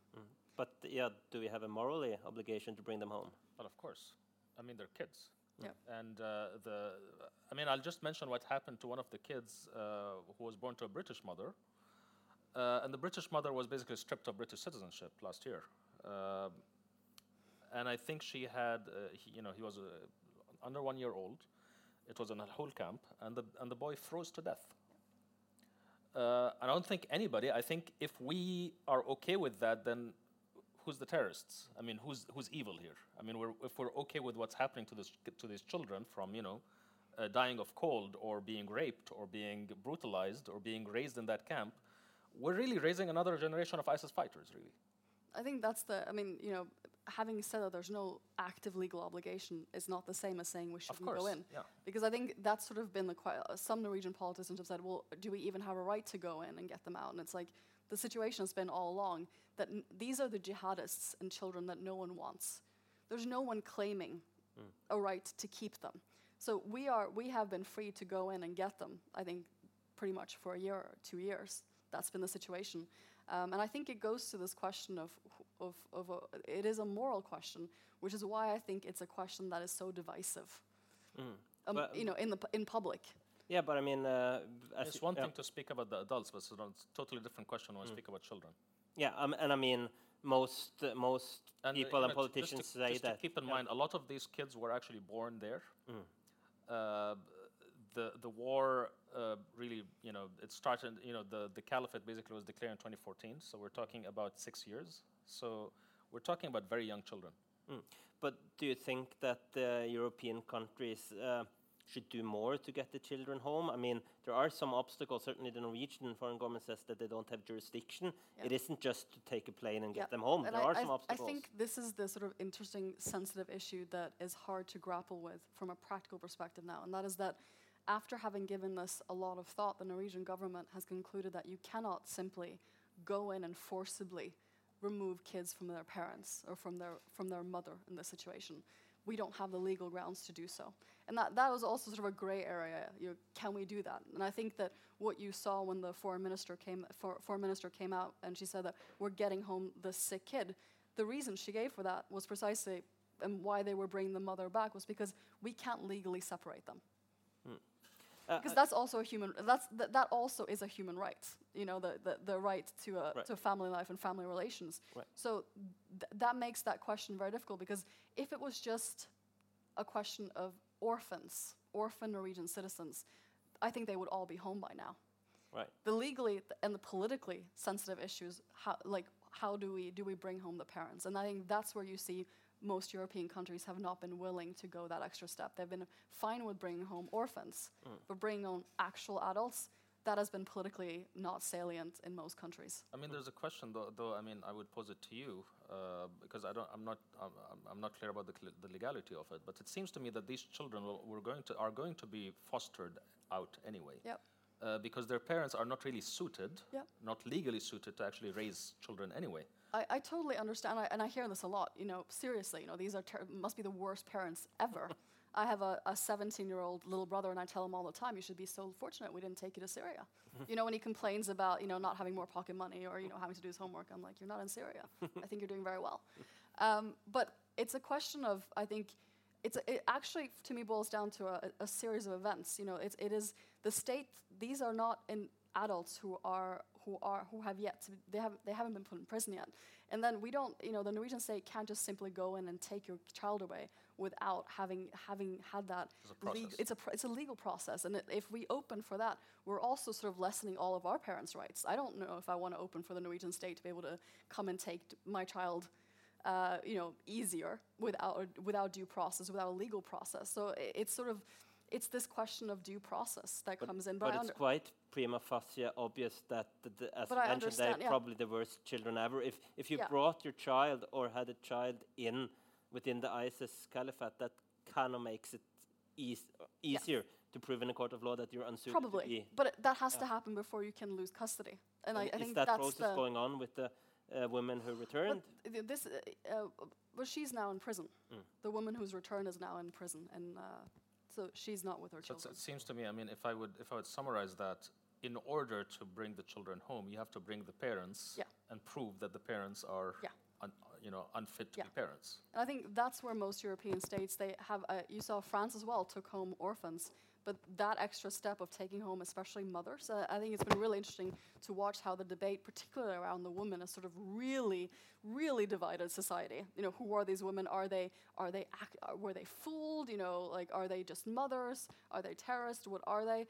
But yeah, do we have a morally obligation to bring them home? Well, of course. I mean, they're kids. Yep. And uh, the, I mean, I'll just mention what happened to one of the kids uh, who was born to a British mother. Uh, and the British mother was basically stripped of British citizenship last year. Um, and I think she had, uh, he, you know, he was uh, under one year old. It was in Al Hol camp, and the, and the boy froze to death. Uh, I don't think anybody. I think if we are okay with that, then who's the terrorists? I mean, who's who's evil here? I mean, we're, if we're okay with what's happening to this to these children from you know uh, dying of cold or being raped or being brutalized or being raised in that camp, we're really raising another generation of ISIS fighters, really. I think that's the. I mean, you know, having said that there's no active legal obligation is not the same as saying we shouldn't go in. yeah. Because I think that's sort of been the que- uh, some Norwegian politicians have said, well, do we even have a right to go in and get them out? And it's like the situation has been all along that n- these are the jihadists and children that no one wants. There's no one claiming a right to keep them. So we are we have been free to go in and get them. I think pretty much for a year or two years. That's been the situation. Um, and I think it goes to this question of, of, of a, it is a moral question, which is why I think it's a question that is so divisive. Um, Well, you know, in the in public. Yeah, but I mean, uh, as It's one yeah. thing to speak about the adults, but it's a totally different question when we speak about children. Yeah, um, and I mean, most uh, most And, uh, people you and politicians just to, say just that. To keep in yeah. mind, a lot of these kids were actually born there. Uh, the the war uh, really, you know, it started. You know, the the caliphate basically was declared in 2014. So we're talking about six years. So we're talking about very young children. Mm. But do you think that the European countries uh, should do more to get the children home? I mean, there are some obstacles. Certainly, the Norwegian foreign government says that they don't have jurisdiction. Yeah. It isn't just to take a plane and Yeah, get them home. And there I, are I some th- obstacles. I think this is the sort of interesting, sensitive issue that is hard to grapple with from a practical perspective now, and that is that after having given this a lot of thought, the Norwegian government has concluded that you cannot simply go in and forcibly remove kids from their parents or from their from their mother in this situation. we don't have the legal grounds to do so. And that, that was also sort of a gray area. You know, can we do that? And I think that what you saw when the foreign minister came, for, foreign minister came out and she said that we're getting home the sick kid, the reason she gave for that was precisely and why they were bringing the mother back was because we can't legally separate them. Uh, Because uh, that's also a human. That's th- that also is a human right. You know, the the, the right to a Right. to family life and family relations. Right. So th- that makes that question very difficult because if it was just a question of orphans, orphan Norwegian citizens, I think they would all be home by now. right. The legally th- and the politically sensitive issues, how, like how do we do we bring home the parents? And I think that's where you see most European countries have not been willing to go that extra step. They've been fine with bringing home orphans, but bringing on actual adults, that has been politically not salient in most countries. I mean, there's a question, though. Though I mean, I would pose it to you uh, because I don't. I'm not. I'm, I'm- not clear about the, the legality of it. But it seems to me that these children will, were going to are going to be fostered out anyway. Yep. Uh, because their parents are not really suited, Yep. not legally suited to actually raise children anyway. I, I totally understand, I, and I hear this a lot. You know, seriously, you know, these are ter- must be the worst parents ever. (laughs) I have a, a 17-year-old little brother, and I tell him all the time, "You should be so fortunate we didn't take you to Syria." (laughs) you know, when he complains about you know not having more pocket money or you know having to do his homework, I'm like, "You're not in Syria. I think you're doing very well." (laughs) Um, but it's a question of I think it's a, it actually to me boils down to a, a series of events. You know, it's it is the state. These are not in adults who are who are who have yet to be, they have they haven't been put in prison yet. And then we don't, you know, the Norwegian state can't just simply go in and take your child away without having having had that. It's a process. it's a pr- it's a legal process, and if we open for that, we're also sort of lessening all of our parents' rights. I don't know if I want to open for the Norwegian state to be able to come and take my child uh, you know, easier without without due process, without a legal process. So it's sort of it's this question of due process that comes in. But I it's quite prima facie obvious that, the, the, as But you I mentioned, they're yeah. probably the worst children ever. If if you Yeah. brought your child or had a child in within the ISIS caliphate, that kind of makes it eas- easier to prove in a court of law that you're unsuited to probably, be. but it, that has to happen before you can lose custody. And I, I is think that that's process the. going on with the uh, women who but returned? th- this, uh, uh, well, she's now in prison. Mm. The woman who's returned is now in prison, and uh, so she's not with her So children. it seems to me, I mean, if I would if I would summarize that, in order to bring the children home, you have to bring the parents Yeah. and prove that the parents are, Yeah. un, you know, unfit to Yeah. be parents. And I think that's where most European states they have. Uh, you saw France as well took home orphans, but that extra step of taking home, especially mothers, uh, I think it's been really interesting to watch how the debate, particularly around the women, has sort of really, really divided society. You know, who are these women? Are they are they ac- were they fooled? You know, like are they just mothers? Are they terrorists? What are they?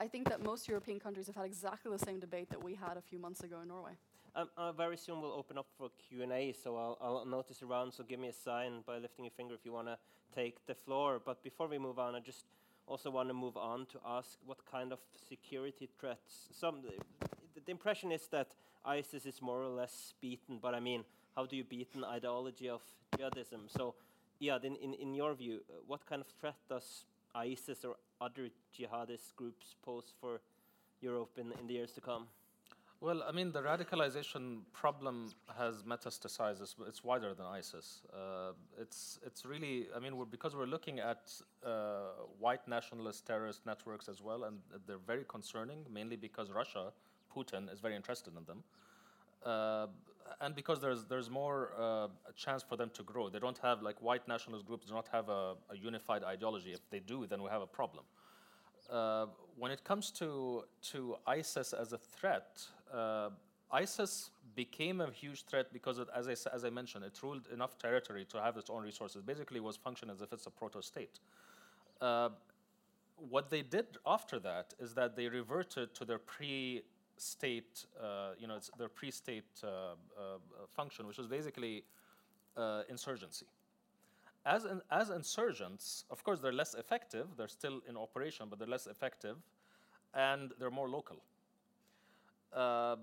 I think that most European countries have had exactly the same debate that we had a few months ago in Norway. Um, uh, very soon we'll open up for Q&A, so I'll, I'll notice around, so give me a sign by lifting your finger if you want to take the floor. But before we move on, I just also want to move on to ask what kind of security threats. Some, the, the impression is that ISIS is more or less beaten, but I mean, how do you beat an ideology of jihadism? So, yeah, in, in, in your view, uh, what kind of threat does ISIS or other jihadist groups pose for Europe in, in the years to come? Well, I mean, the radicalization problem has metastasized. It's, it's wider than ISIS. Uh, it's it's really. I mean, we're, because we're looking at uh, white nationalist terrorist networks as well, and they're very concerning. Mainly because Russia, Putin, is very interested in them, uh, and because there's there's more uh, a chance for them to grow. They don't have like white nationalist groups do not have a, a unified ideology. If they do, then we have a problem. Uh, when it comes to to ISIS as a threat, uh, ISIS became a huge threat because, it, as I as I mentioned, it ruled enough territory to have its own resources. Basically, was functioning as if it's a proto-state. Uh, what they did after that is that they reverted to their pre-state, uh, you know, it's their pre-state uh, uh, function, which was basically insurgency as in, as insurgents, of course, they're less effective. They're still in operation, but they're less effective, and they're more local. Uh,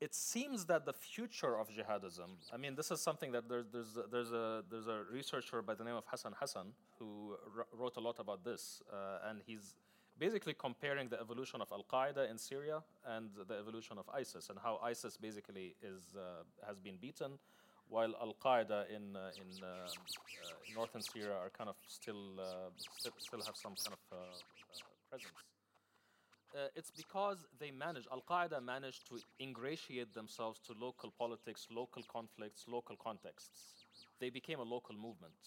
it seems that the future of jihadism. I mean, this is something that there's there's a, there's a there's a researcher by the name of Hassan Hassan who wr- wrote a lot about this, uh, and he's basically comparing the evolution of Al Qaeda in Syria and the evolution of ISIS, and how ISIS basically is uh, has been beaten, while Al Qaeda in uh, in uh, uh, northern Syria are kind of still uh, still, have some kind of uh, presence. It's because they managed, Al Qaeda managed to ingratiate themselves to local politics, local conflicts, local contexts. They became a local movement.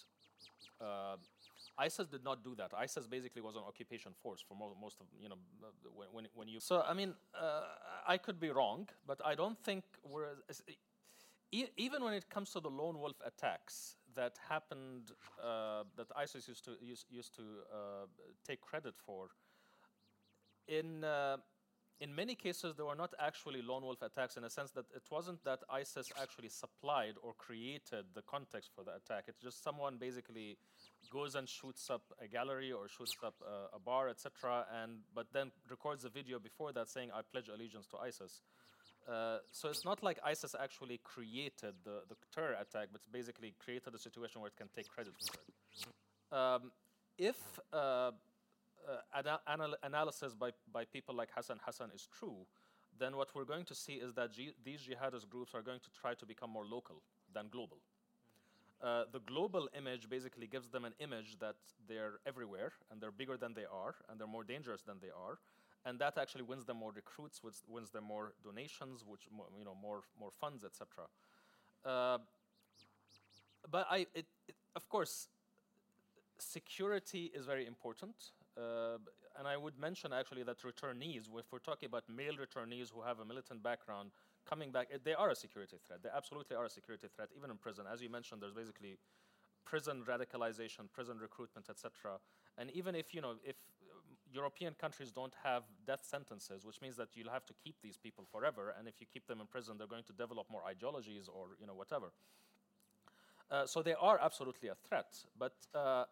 ISIS did not do that. ISIS basically was an occupation force for mo- most of you know when, when, you. So I mean, uh, I could be wrong, but I don't think we're even when it comes to the lone wolf attacks that happened uh, that ISIS used to used, used to uh, take credit for. In uh, in many cases, there were not actually lone wolf attacks in a sense that it wasn't that ISIS actually supplied or created the context for the attack. It's just someone basically goes and shoots up a gallery or shoots up a, a bar, etc., and but then records a video before that saying, "I pledge allegiance to ISIS." Uh, so it's not like ISIS actually created the, the terror attack, but it's basically created a situation where it can take credit for it. Um, if uh, uh, anal- analysis by, by people like Hassan Hassan is true, then what we're going to see is that these jihadist groups are going to try to become more local than global. Uh, the global image basically gives them an image that they're everywhere and they're bigger than they are and they're more dangerous than they are, and that actually wins them more recruits, wins, wins them more donations, which you know more more funds, etc. Uh, but I, it, it, of course, security is very important. Uh, and I would mention actually that returnees, if we're talking about male returnees who have a militant background coming back, eh, they are a security threat. They absolutely are a security threat, even in prison. As you mentioned, there's basically prison radicalization, prison recruitment, etc. And even if you know if um, European countries don't have death sentences, which means that you'll have to keep these people forever, and if you keep them in prison, they're going to develop more ideologies or you know whatever. Uh, so they are absolutely a threat, but uh,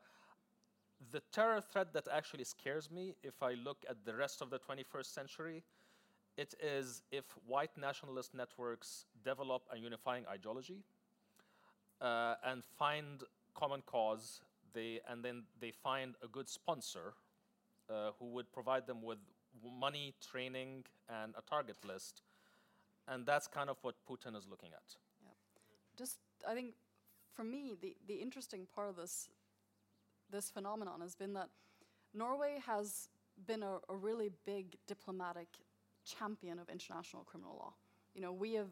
the terror threat that actually scares me, if I look at the rest of the 21st century, it is if white nationalist networks develop a unifying ideology uh, and find common cause, they, and then they find a good sponsor uh, who would provide them with money, training, and a target list. And that's kind of what Putin is looking at. Yeah. just I think for me the the interesting part of this this phenomenon has been that Norway has been a, a really big diplomatic champion of international criminal law. You know, we have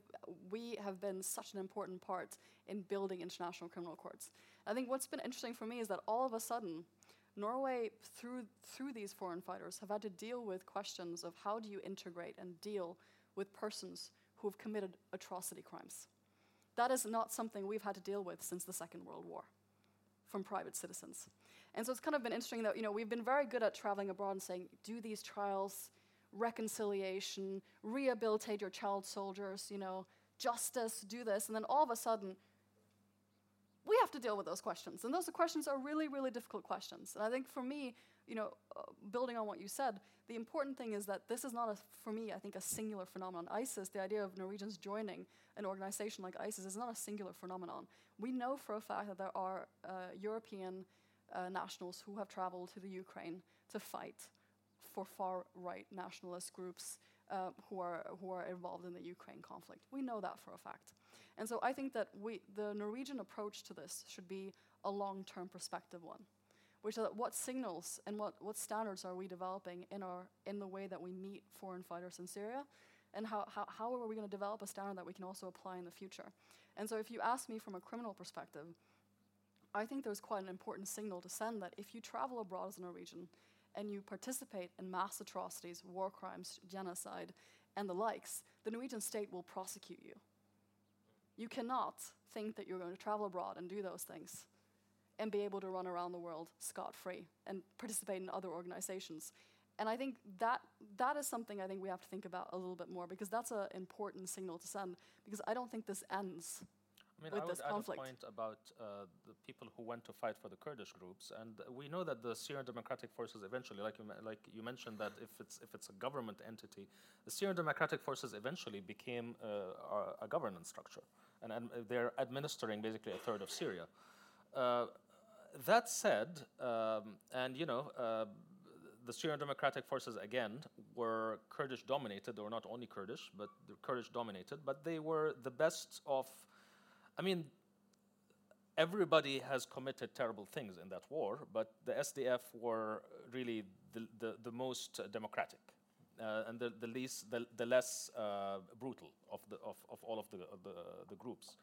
we have been such an important part in building international criminal courts. I think what's been interesting for me is that all of a sudden, Norway, through through these foreign fighters, have had to deal with questions of how do you integrate and deal with persons who have committed atrocity crimes. That is not something we've had to deal with since the Second World War from private citizens. And so it's kind of been interesting that, you know, we've been very good at traveling abroad and saying, do these trials, reconciliation, rehabilitate your child soldiers, you know, justice, do this. And then all of a sudden, we have to deal with those questions. And those questions are really, really difficult questions. And I think for me, you know, uh, building on what you said, the important thing is that this is not, a, for me, I think, a singular phenomenon. ISIS, the idea of Norwegians joining an organization like ISIS, is not a singular phenomenon. We know for a fact that there are uh, European uh, nationals who have traveled to the Ukraine to fight for far right nationalist groups uh, who, are, who are involved in the Ukraine conflict. We know that for a fact. And so I think that we, the Norwegian approach to this should be a long term perspective one which is what signals and what, what standards are we developing in, our, in the way that we meet foreign fighters in Syria? And how, how, how are we going to develop a standard that we can also apply in the future? And so, if you ask me from a criminal perspective, I think there's quite an important signal to send that if you travel abroad as a Norwegian and you participate in mass atrocities, war crimes, genocide, and the likes, the Norwegian state will prosecute you. You cannot think that you're going to travel abroad and do those things and be able to run around the world scot free and participate in other organizations. And I think that that is something I think we have to think about a little bit more because that's an important signal to send. Because I don't think this ends. I mean, with I would this add a point about uh, the people who went to fight for the Kurdish groups, and we know that the Syrian Democratic Forces eventually, like you, like you mentioned, that if it's if it's a government entity, the Syrian Democratic Forces eventually became uh, a, a governance structure, and, and they're administering basically a third of Syria. Uh, that said, um, and you know, uh, the Syrian Democratic Forces again were Kurdish dominated. They were not only Kurdish, but Kurdish dominated. But they were the best of I mean, everybody has committed terrible things in that war, but the SDF were really the, the, the most democratic uh, and the, the, least, the, the less uh, brutal of, the, of, of all of the, the, the groups.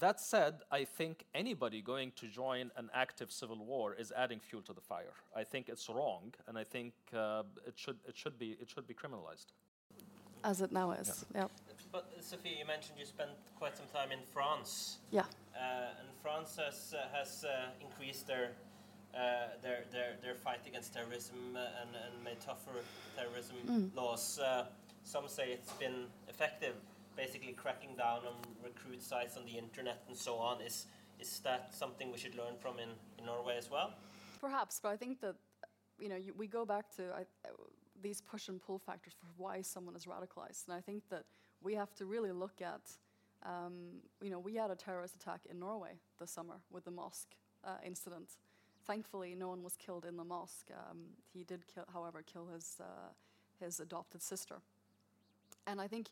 That said, I think anybody going to join an active civil war is adding fuel to the fire. I think it's wrong, and I think uh, it, should, it, should be, it should be criminalized. As it now is, yeah. But Sophie, you mentioned you spent quite some time in France. Yeah. Uh, and France has, uh, has uh, increased their, uh, their, their, their fight against terrorism and, and made tougher terrorism Mm. laws. Uh, some say it's been effective, basically cracking down on recruit sites on the internet and so on. Is, is that something we should learn from in, in Norway as well? Perhaps, but I think that you know you, we go back to I, uh, these push and pull factors for why someone is radicalized, and I think that we have to really look at. Um, you know, we had a terrorist attack in Norway this summer with the mosque uh, incident. Thankfully, no one was killed in the mosque. Um, he did, kill, however, kill his uh, his adopted sister. And I think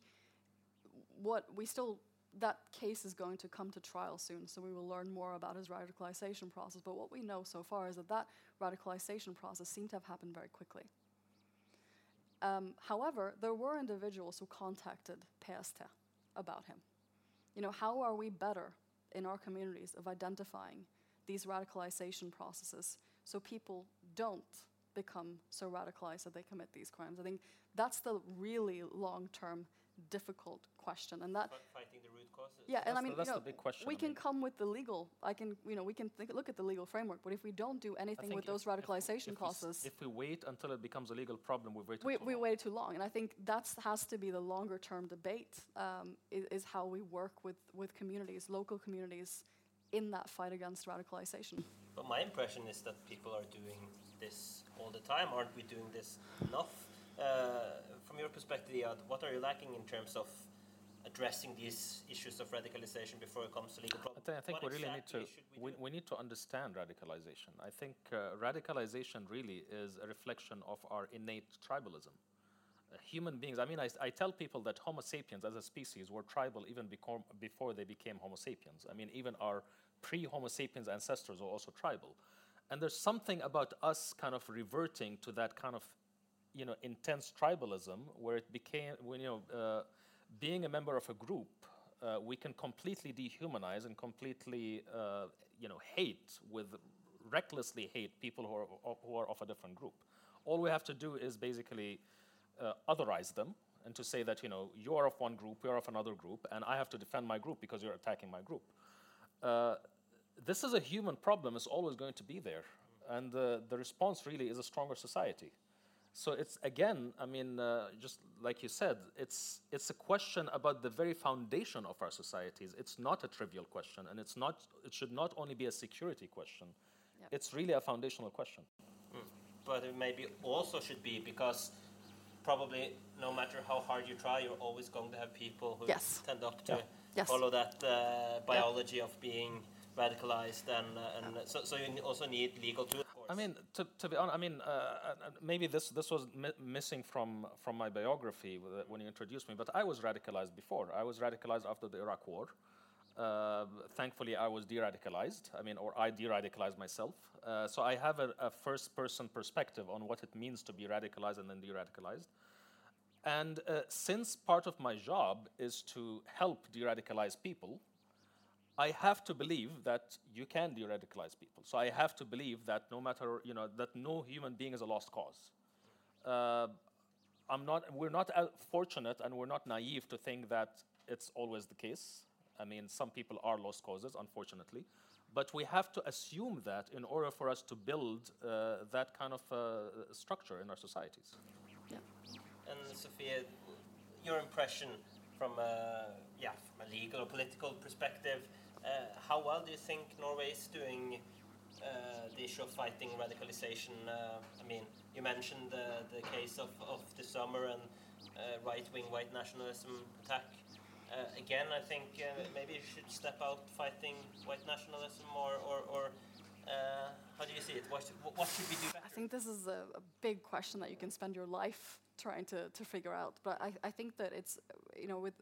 what we still that case is going to come to trial soon, so we will learn more about his radicalization process. But what we know so far is that that radicalization process seemed to have happened very quickly. Um, however, there were individuals who contacted PST about him. You know, how are we better in our communities of identifying these radicalization processes so people don't become so radicalized that they commit these crimes? I think that's the really long-term difficult question, and that Fi- Fighting the root causes. yeah, and I That's the- mean, that's you the know, big question, we I can come with the legal. I can, you know, we can think, look at the legal framework. But if we don't do anything with if- those if radicalization if we s- causes, If we wait until it becomes a legal problem, we've waited we, too we long. wait too long. And I think that has to be the longer term debate. Um, is, is how we work with with communities, local communities, in that fight against radicalization. But my impression is that people are doing this all the time. Aren't we doing this enough? Uh, from your perspective, Iyad, what are you lacking in terms of addressing these issues of radicalization before it comes to legal I problems? think, I think What we really need to should we, we need to understand radicalization. I think uh, radicalization really is a reflection of our innate tribalism. Uh, human beings. I mean, I tell people that Homo sapiens as a species were tribal even become, before they became Homo sapiens. I mean, even our pre-Homo sapiens ancestors were also tribal. And there's something about us kind of reverting to that kind of, you know, intense tribalism where it became, when, you know, uh, being a member of a group, uh, we can completely dehumanize and completely, uh, you know, hate with recklessly hate people who are, who are of a different group. All we have to do is basically uh, otherize them and to say that, you know, you're of one group, you're of another group, and I have to defend my group because you're attacking my group. Uh, this is a human problem, it's always going to be there. And uh, the response really is a stronger society. So it's again, I mean, uh, just like you said, it's it's a question about the very foundation of our societies. It's not a trivial question, and it's not. It should not only be a security question. Yep. It's really a foundational question. But it maybe also should be because probably no matter how hard you try, you're always going to have people who Yes. tend up to Yeah. Yes. follow that uh, biology of being radicalized, and uh, and so, so you also need legal tools. I mean, to, to be honest, I mean, uh, uh, uh, maybe this this was mi- missing from from my biography when you introduced me. But I was radicalized before. I was radicalized after the Iraq War. Uh, thankfully, I was de-radicalized. I mean, or I de-radicalized myself. Uh, so I have a, a first-person perspective on what it means to be radicalized and then de-radicalized. And uh, since part of my job is to help de-radicalize people, I have to believe that you can de-radicalize people. So I have to believe that no matter, you know, that no human being is a lost cause. Uh, I'm not, we're not uh, fortunate and we're not naive to think that it's always the case. I mean, some people are lost causes, unfortunately. But we have to assume that in order for us to build uh, that kind of uh, structure in our societies. Yeah. And Sophia, your impression from a, yeah, from a legal or political perspective, uh, how well do you think Norway is doing uh, the issue of fighting radicalization? Uh, I mean, you mentioned the, the case of, of the summer and uh, right-wing white nationalism attack. Uh, again, I think uh, maybe you should step out fighting white nationalism, or, or, or uh, how do you see it? What, should- what should we do better? I think this is a, a big question that you can spend your life trying to, to figure out. But I, I think that it's, uh, you know, with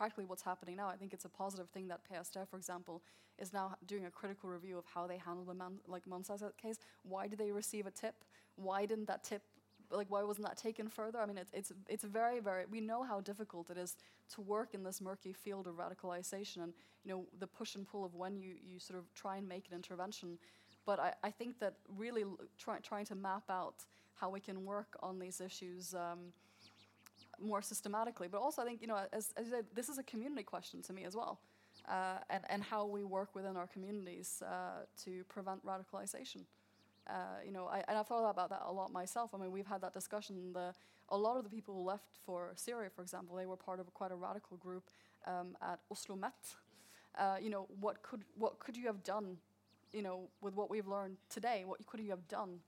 practically what's happening now. I think it's a positive thing that PST, for example, is now doing a critical review of how they handled the man, like Manshaus's case. Why did they receive a tip? Why didn't that tip like why wasn't that taken further? I mean, it's it's it's very very. We know how difficult it is to work in this murky field of radicalization, and you know the push and pull of when you you sort of try and make an intervention. But I, I think that really try, trying to map out how we can work on these issues. Um, more systematically, but also I think you know, as, as you said, this is a community question to me as well, uh, and and how we work within our communities uh, to prevent radicalization. Uh, you know, I, and I've thought about that a lot myself. I mean, we've had that discussion. The, a lot of the people who left for Syria, for example, they were part of quite a radical group um, at Oslo Met. Uh, you know, what could what could you have done? You know, with what we've learned today, what could you have done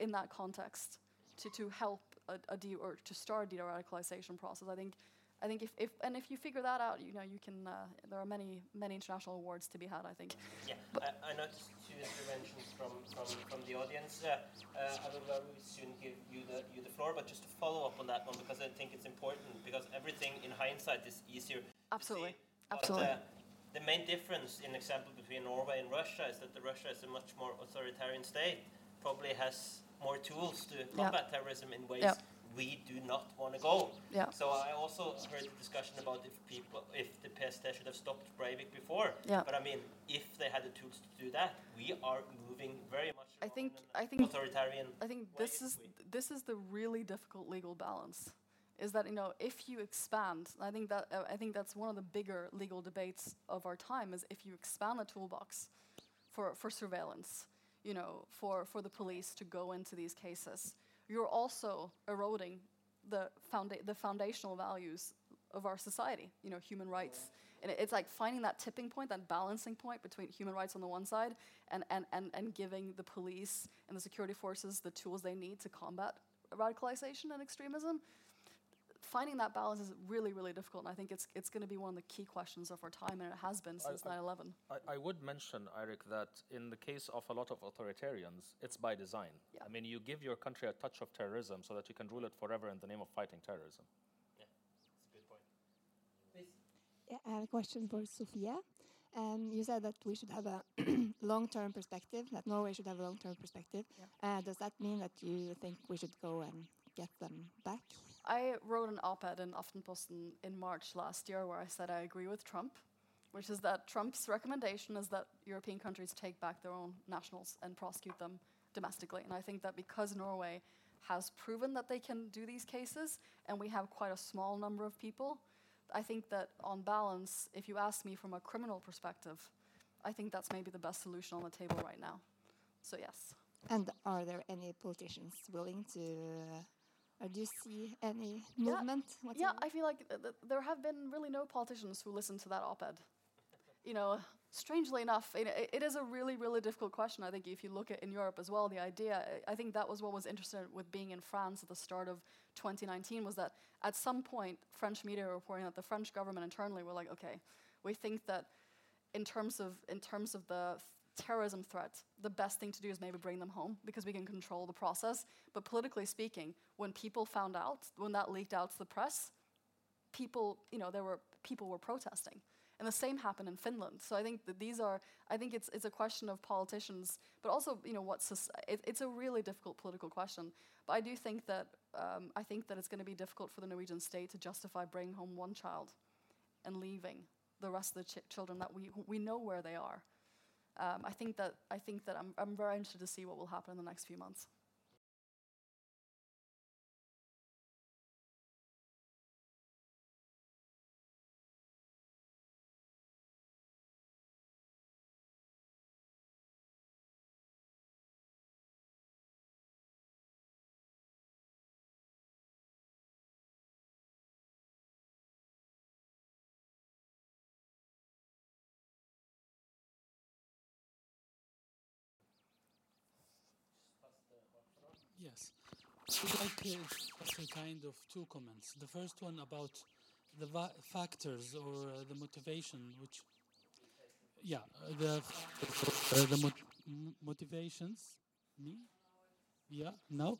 in that context to to help a, a de- or to start a de-radicalization process? I think. I think if, if and if you figure that out, you know you can. Uh, there are many many international awards to be had. I think. Yeah, I, I noticed two interventions from from, from the audience. Uh, uh, I will very soon give you the you the floor, but just to follow up on that one because I think it's important because everything in hindsight is easier. Absolutely. Absolutely. But, uh, the main difference in example between Norway and Russia is that the Russia is a much more authoritarian state, probably has more tools to combat terrorism in ways we do not want to go. Yeah. So I also heard the discussion about if people, if the PST should have stopped Breivik before. Yeah. But I mean, if they had the tools to do that, we are moving very much. I think I think authoritarian. I think this is this is the really difficult legal balance. Is that you know if you expand, I think that uh, I think that's one of the bigger legal debates of our time is if you expand the toolbox for for surveillance, you know, for for the police to go into these cases, you're also eroding the founda- the foundational values of our society. You know, human rights. And it's like finding that tipping point, that balancing point between human rights on the one side and, and, and, and giving the police and the security forces the tools they need to combat radicalization and extremism. Finding that balance is really, really difficult. And I think it's, it's going to be one of the key questions of our time, and it has been since 9 11. I, I would mention, Eric, that in the case of a lot of authoritarians, it's by design. Yeah. I mean, you give your country a touch of terrorism so that you can rule it forever in the name of fighting terrorism. That's a good point. Please. Yeah, I have a question for Sofia. Um, you said that we should have a (clears throat) long-term perspective, that Norway should have a long-term perspective. Uh, does that mean that you think we should go and get them back? I wrote an op ed in Aftenposten in March last year where I said I agree with Trump, which is that Trump's recommendation is that European countries take back their own nationals and prosecute them domestically. And I think that because Norway has proven that they can do these cases, and we have quite a small number of people, I think that on balance, if you ask me from a criminal perspective, I think that's maybe the best solution on the table right now. So, yes. And are there any politicians willing to, or do you see any Yeah, movement? Yeah, whatsoever? I feel like th- th- there have been really no politicians who listened to that op-ed. You know, strangely enough, it, it- is a really, really difficult question. I think if you look at in Europe as well, the idea, I think that was what was interesting with being in France at the start of 2019 was that at some point, French media were reporting that the French government internally were like, okay, we think that in terms of in terms of the th- terrorism threat, the best thing to do is maybe bring them home because we can control the process. But politically speaking, when people found out, when that leaked out to the press, people, you know, there were people were protesting. And the same happened in Finland. So I think that these are, I think it's, it's a question of politicians, but also, you know, what's, it, it's a really difficult political question. But I do think that, um, I think that it's going to be difficult for the Norwegian state to justify bringing home one child and leaving the rest of the ch- children that we, we know where they are. Um, I think that, I think that I'm, I'm very interested to see what will happen in the next few months. Yes. I would like to kind of two comments. The first one about the factors or uh, the motivation which yeah uh, the uh, the mot- motivations me yeah no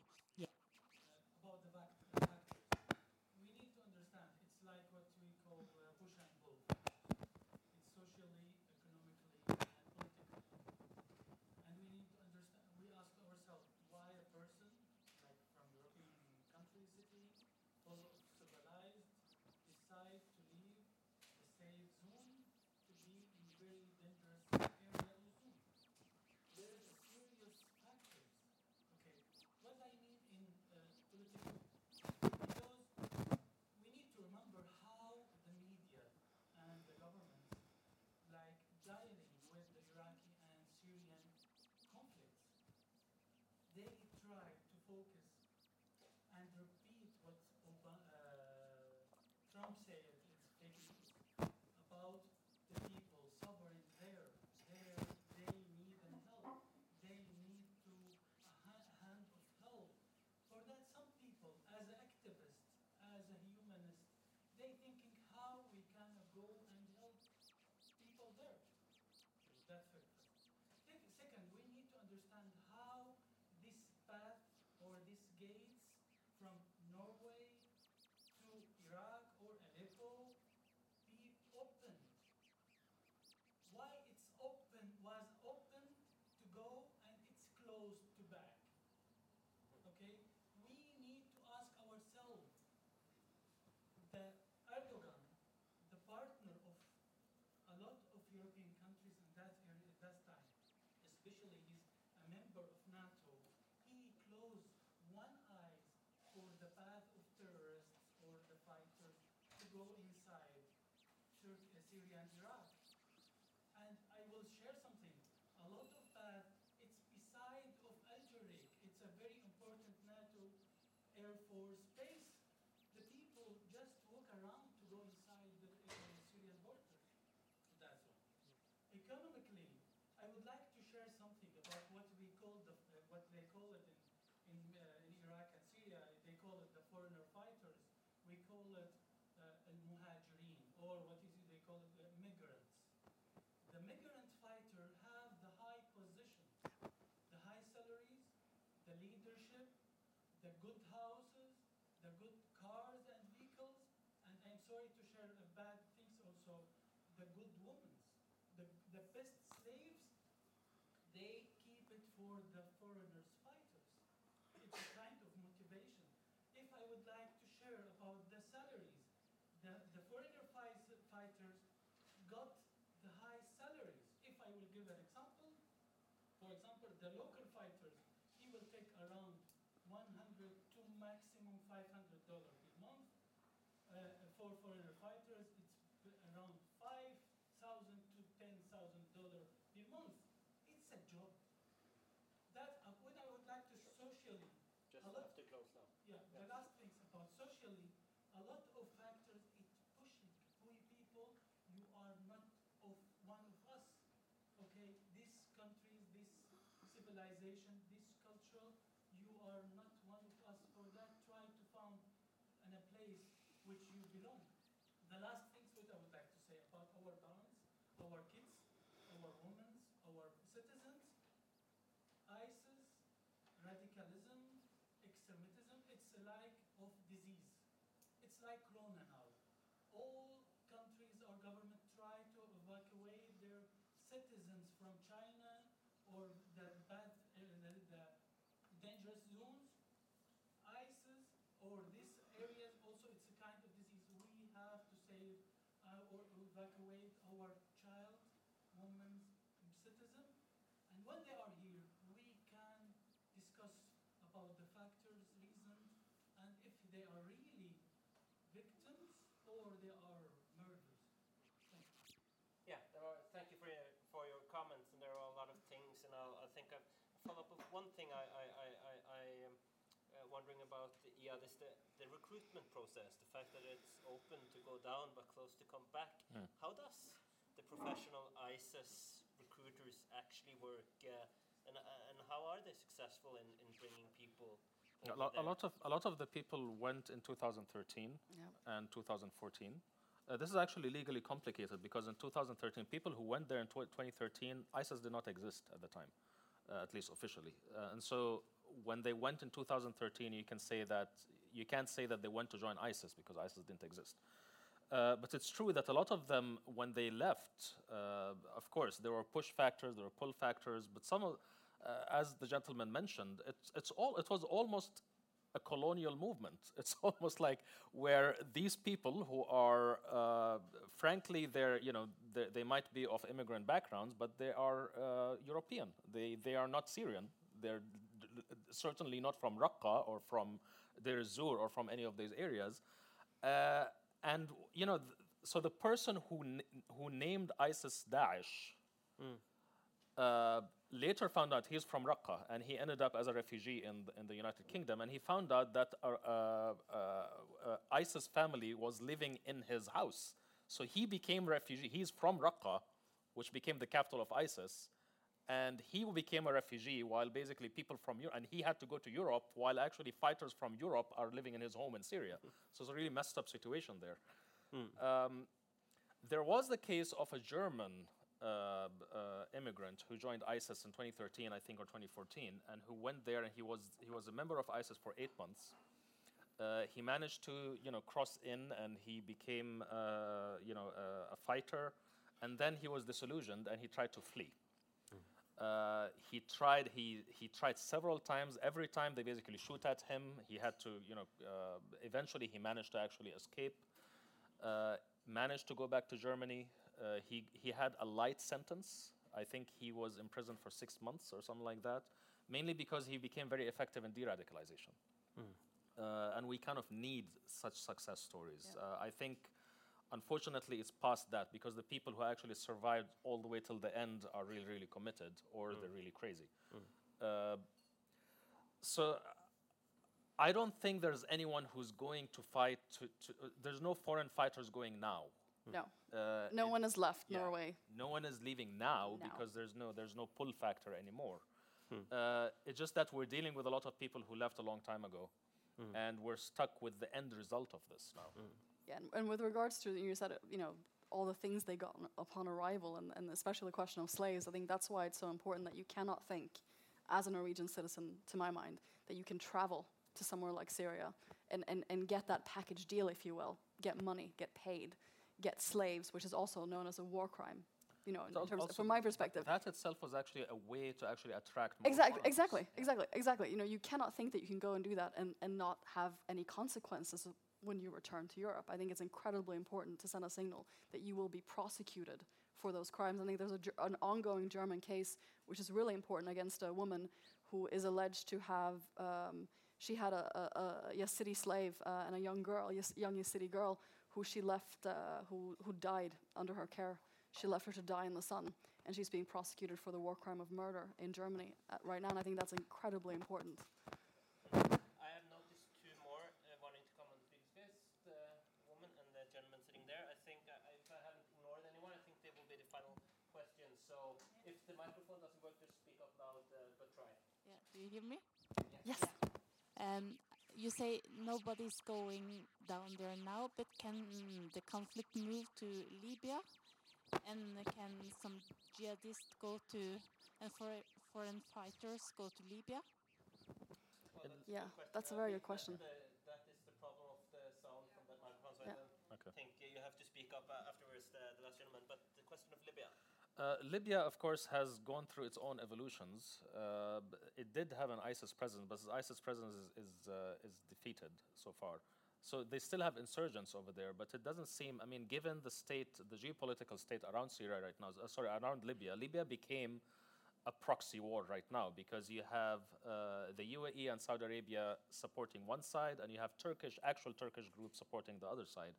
Syria and Iraq. And I will share something. A lot of that, it's beside of Algeria. It's a very important NATO Air Force base. The people just walk around to go inside the uh, Syrian border. That's all. Economically, I would like to share something about what we call the uh, what they call it in in, uh, in Iraq and Syria. They call it the foreigner fighters. We call it uh, al-muhajirin, or what is it? They call it the migrants. The migrant fighter have the high position, the high salaries, the leadership, the good houses, the good cars and vehicles, and I'm sorry to share uh, bad things also, the good women, the, the best slaves, they keep it for the foreigners fighters. It's a kind of motivation. If I would like to share about the salaries, the, the foreigner fight, fighters got the high salaries. If I will give an example, for example, the local fighters, he will take around 100 to maximum 500 dollars a month. Uh, for foreigner fighters, it's b- around 5,000 to 10,000 dollars per month. It's a job. That uh, what I would like to socially Just A lot- have to close now. yeah, the last things about socially, a lot of factors it pushing we people, you are not of one of us. Okay, this countries, this civilization, this culture, you are not one of us. For that, try to find in a place which you belong. The last things that I would like to say about our parents, our kids, our women, our citizens, ISIS, radicalism, extremism, it's like of disease. It's like corona now. All countries or government try to evacuate their citizens from China or the bad, uh, the, the dangerous zones. ISIS or these areas also it's a kind of disease. We have to save uh, or evacuate our child, women, citizen. And when they are here, we can discuss about the factors, reasons, and if they are really victims or they are murderers. Thank you. Yeah, are, thank you for your, for your comments, and there are a lot of things, and I'll, I think I'll follow up with one thing I, I, I, I, I am uh, wondering about, the, yeah, this, the, the recruitment process, the fact that it's open to go down but closed to come back. Mm. How does the professional ISIS recruiters actually work, uh, and, uh, and how are they successful in, in bringing people A, over lo- a lot of a lot of the people went in 2013 Yeah. and 2014. Uh, this is actually legally complicated because in 2013, people who went there in tw- 2013, ISIS did not exist at the time, uh, at least officially. Uh, and so when they went in 2013, you can say that you can't say that they went to join ISIS because ISIS didn't exist. Uh, but it's true that a lot of them, when they left, uh, of course, there were push factors, there were pull factors, but some, of, uh, as the gentleman mentioned, it's, it's all, it was almost a colonial movement. (laughs) It's almost like where these people who are, uh, frankly, they're, you know, they, they might be of immigrant backgrounds, but they are uh, European. They, they are not Syrian. They're certainly not from Raqqa or from Deir Zur or from any of these areas. Uh, and you know, th- so the person who n- who named ISIS Daesh, uh, later found out he's from Raqqa and he ended up as a refugee in the, in the United Kingdom. And he found out that uh, uh, uh, ISIS family was living in his house. So he became refugee. He's from Raqqa, which became the capital of ISIS. And he became a refugee while basically people from Europe, and he had to go to Europe while actually fighters from Europe are living in his home in Syria. So it's a really messed up situation there. Um, there was the case of a German uh, uh, immigrant who joined ISIS in 2013, I think, or 2014, and who went there and he was he was a member of ISIS for eight months. Uh, he managed to you know cross in and he became uh, you know a fighter, and then he was disillusioned and he tried to flee. Uh, he tried he he tried several times. Every time they basically shoot at him, he had to you know. Uh, eventually, he managed to actually escape. Uh, managed to go back to Germany. Uh, he, he had a light sentence. I think he was in prison for six months or something like that, mainly because he became very effective in de radicalization. Uh, and we kind of need such success stories. Yeah. Uh, I think, unfortunately, it's past that because the people who actually survived all the way till the end are really, really committed or they're really crazy. Uh, so I don't think there's anyone who's going to fight. To, to, uh, there's no foreign fighters going now. No, Uh, no it- one has left yeah. Norway. No one is leaving now, Now. because there's no there's no pull factor anymore. Uh, it's just that we're dealing with a lot of people who left a long time ago, and we're stuck with the end result of this now. Yeah, and, and with regards to you said, you know, all the things they got upon arrival, and, and especially the question of slaves, I think that's why it's so important that you cannot think, as a Norwegian citizen, to my mind, that you can travel to somewhere like Syria and, and, and get that package deal, if you will, get money, get paid, get slaves, which is also known as a war crime. You know, in terms also from my perspective. that itself was actually a way to actually attract more Exactly, foreigners. exactly, exactly, exactly. You know, you cannot think that you can go and do that and, and not have any consequences of when you return to Europe. I think it's incredibly important to send a signal that you will be prosecuted for those crimes. I think there's a, an ongoing German case which is really important against a woman who is alleged to have. Um, she had a, a, a Yazidi slave uh, and a young girl, Yas- young Yazidi girl, who she left, uh, who, who died under her care. She left her to die in the sun, and she's being prosecuted for the war crime of murder in Germany uh, right now. And I think that's incredibly important. I have noticed two more uh, wanting to come and speak. This, the woman and the gentleman sitting there. I think uh, if I haven't ignored anyone, I think they will be the final questions. So if the microphone doesn't work, just speak up loud, uh, but try. Yeah. Do you hear me? Yes. Um, you say nobody's going down there now, but can the conflict move to Libya? And can some jihadists go to, and for, foreign fighters go to Libya? Well, that's a Yeah, that's a I very good question. The, that is the problem of the sound from that microphone. So Yeah. I Okay. don't think uh, you have to speak up uh, afterwards, the, the last gentleman. But the question of Libya. Uh, Libya, of course, has gone through its own evolutions. Uh, it did have an ISIS presence, but ISIS presence is is, uh, is defeated so far. So they still have insurgents over there, but it doesn't seem. I mean, given the state, the geopolitical state around Syria right now, uh, sorry, around Libya, Libya became a proxy war right now because you have uh, the UAE and Saudi Arabia supporting one side, and you have Turkish, actual Turkish groups supporting the other side.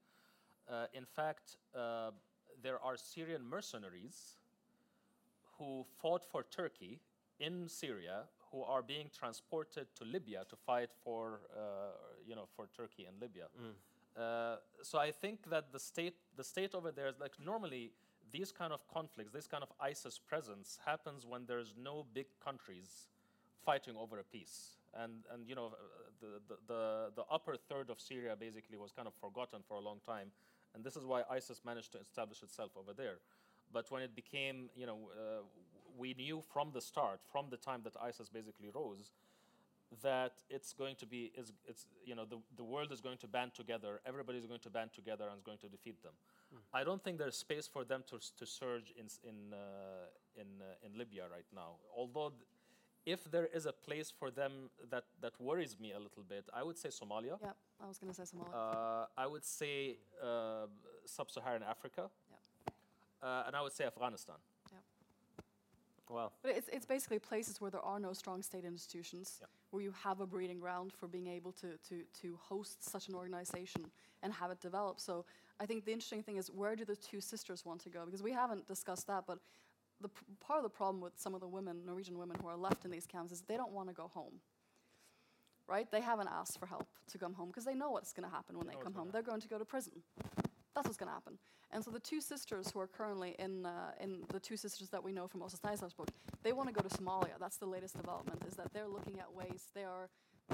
In fact, there are Syrian mercenaries who fought for Turkey in Syria who are being transported to Libya to fight for, uh, you know, for Turkey and Libya. Uh, so I think that the state, the state over there is like normally these kind of conflicts, this kind of ISIS presence happens when there's no big countries fighting over a peace. And, and you know, uh, the, the, the, the upper third of Syria basically was kind of forgotten for a long time. And this is why ISIS managed to establish itself over there. But when it became, you know, uh, we knew from the start, from the time that ISIS basically rose, that it's going to be, is, it's, you know, the, the world is going to band together, everybody's going to band together and is going to defeat them. I don't think there's space for them to, to surge in, in, uh, in, uh, in Libya right now. Although, th- if there is a place for them that, that worries me a little bit, I would say Somalia. Yeah, I was going to say Somalia. Uh, I would say uh, sub-Saharan Africa, uh, and I would say Afghanistan. Yeah. Well, But it's, it's basically places where there are no strong state institutions, Yeah. where you have a breeding ground for being able to, to, to host such an organization and have it develop. So I think the interesting thing is where do the two sisters want to go? Because we haven't discussed that, but the p- part of the problem with some of the women, Norwegian women who are left in these camps, is they don't want to go home. Right? They haven't asked for help to come home because they know what's going to happen when they know come home. gonna They're going to go to prison. That's what's going to happen. And so the two sisters who are currently in uh, in the two sisters that we know from Åsne Seierstad's book, they want to go to Somalia. That's the latest development. Is that they're looking at ways they are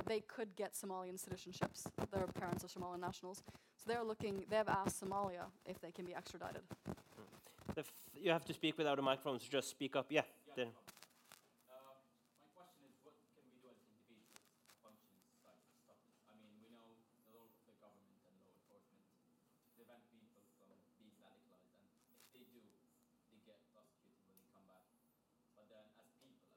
they could get Somalian citizenships. Their parents are Somalian nationals, so they're looking. They have asked Somalia if they can be extradited. The f- you have to speak without a microphone, so just speak up. Yeah. there. Uh, my question is, what can we do as individuals functioning in society to stop this? I mean, we know the role of the government and law enforcement prevent people from being radicalized, and if they do, they get prosecuted when they come back. But then, as people,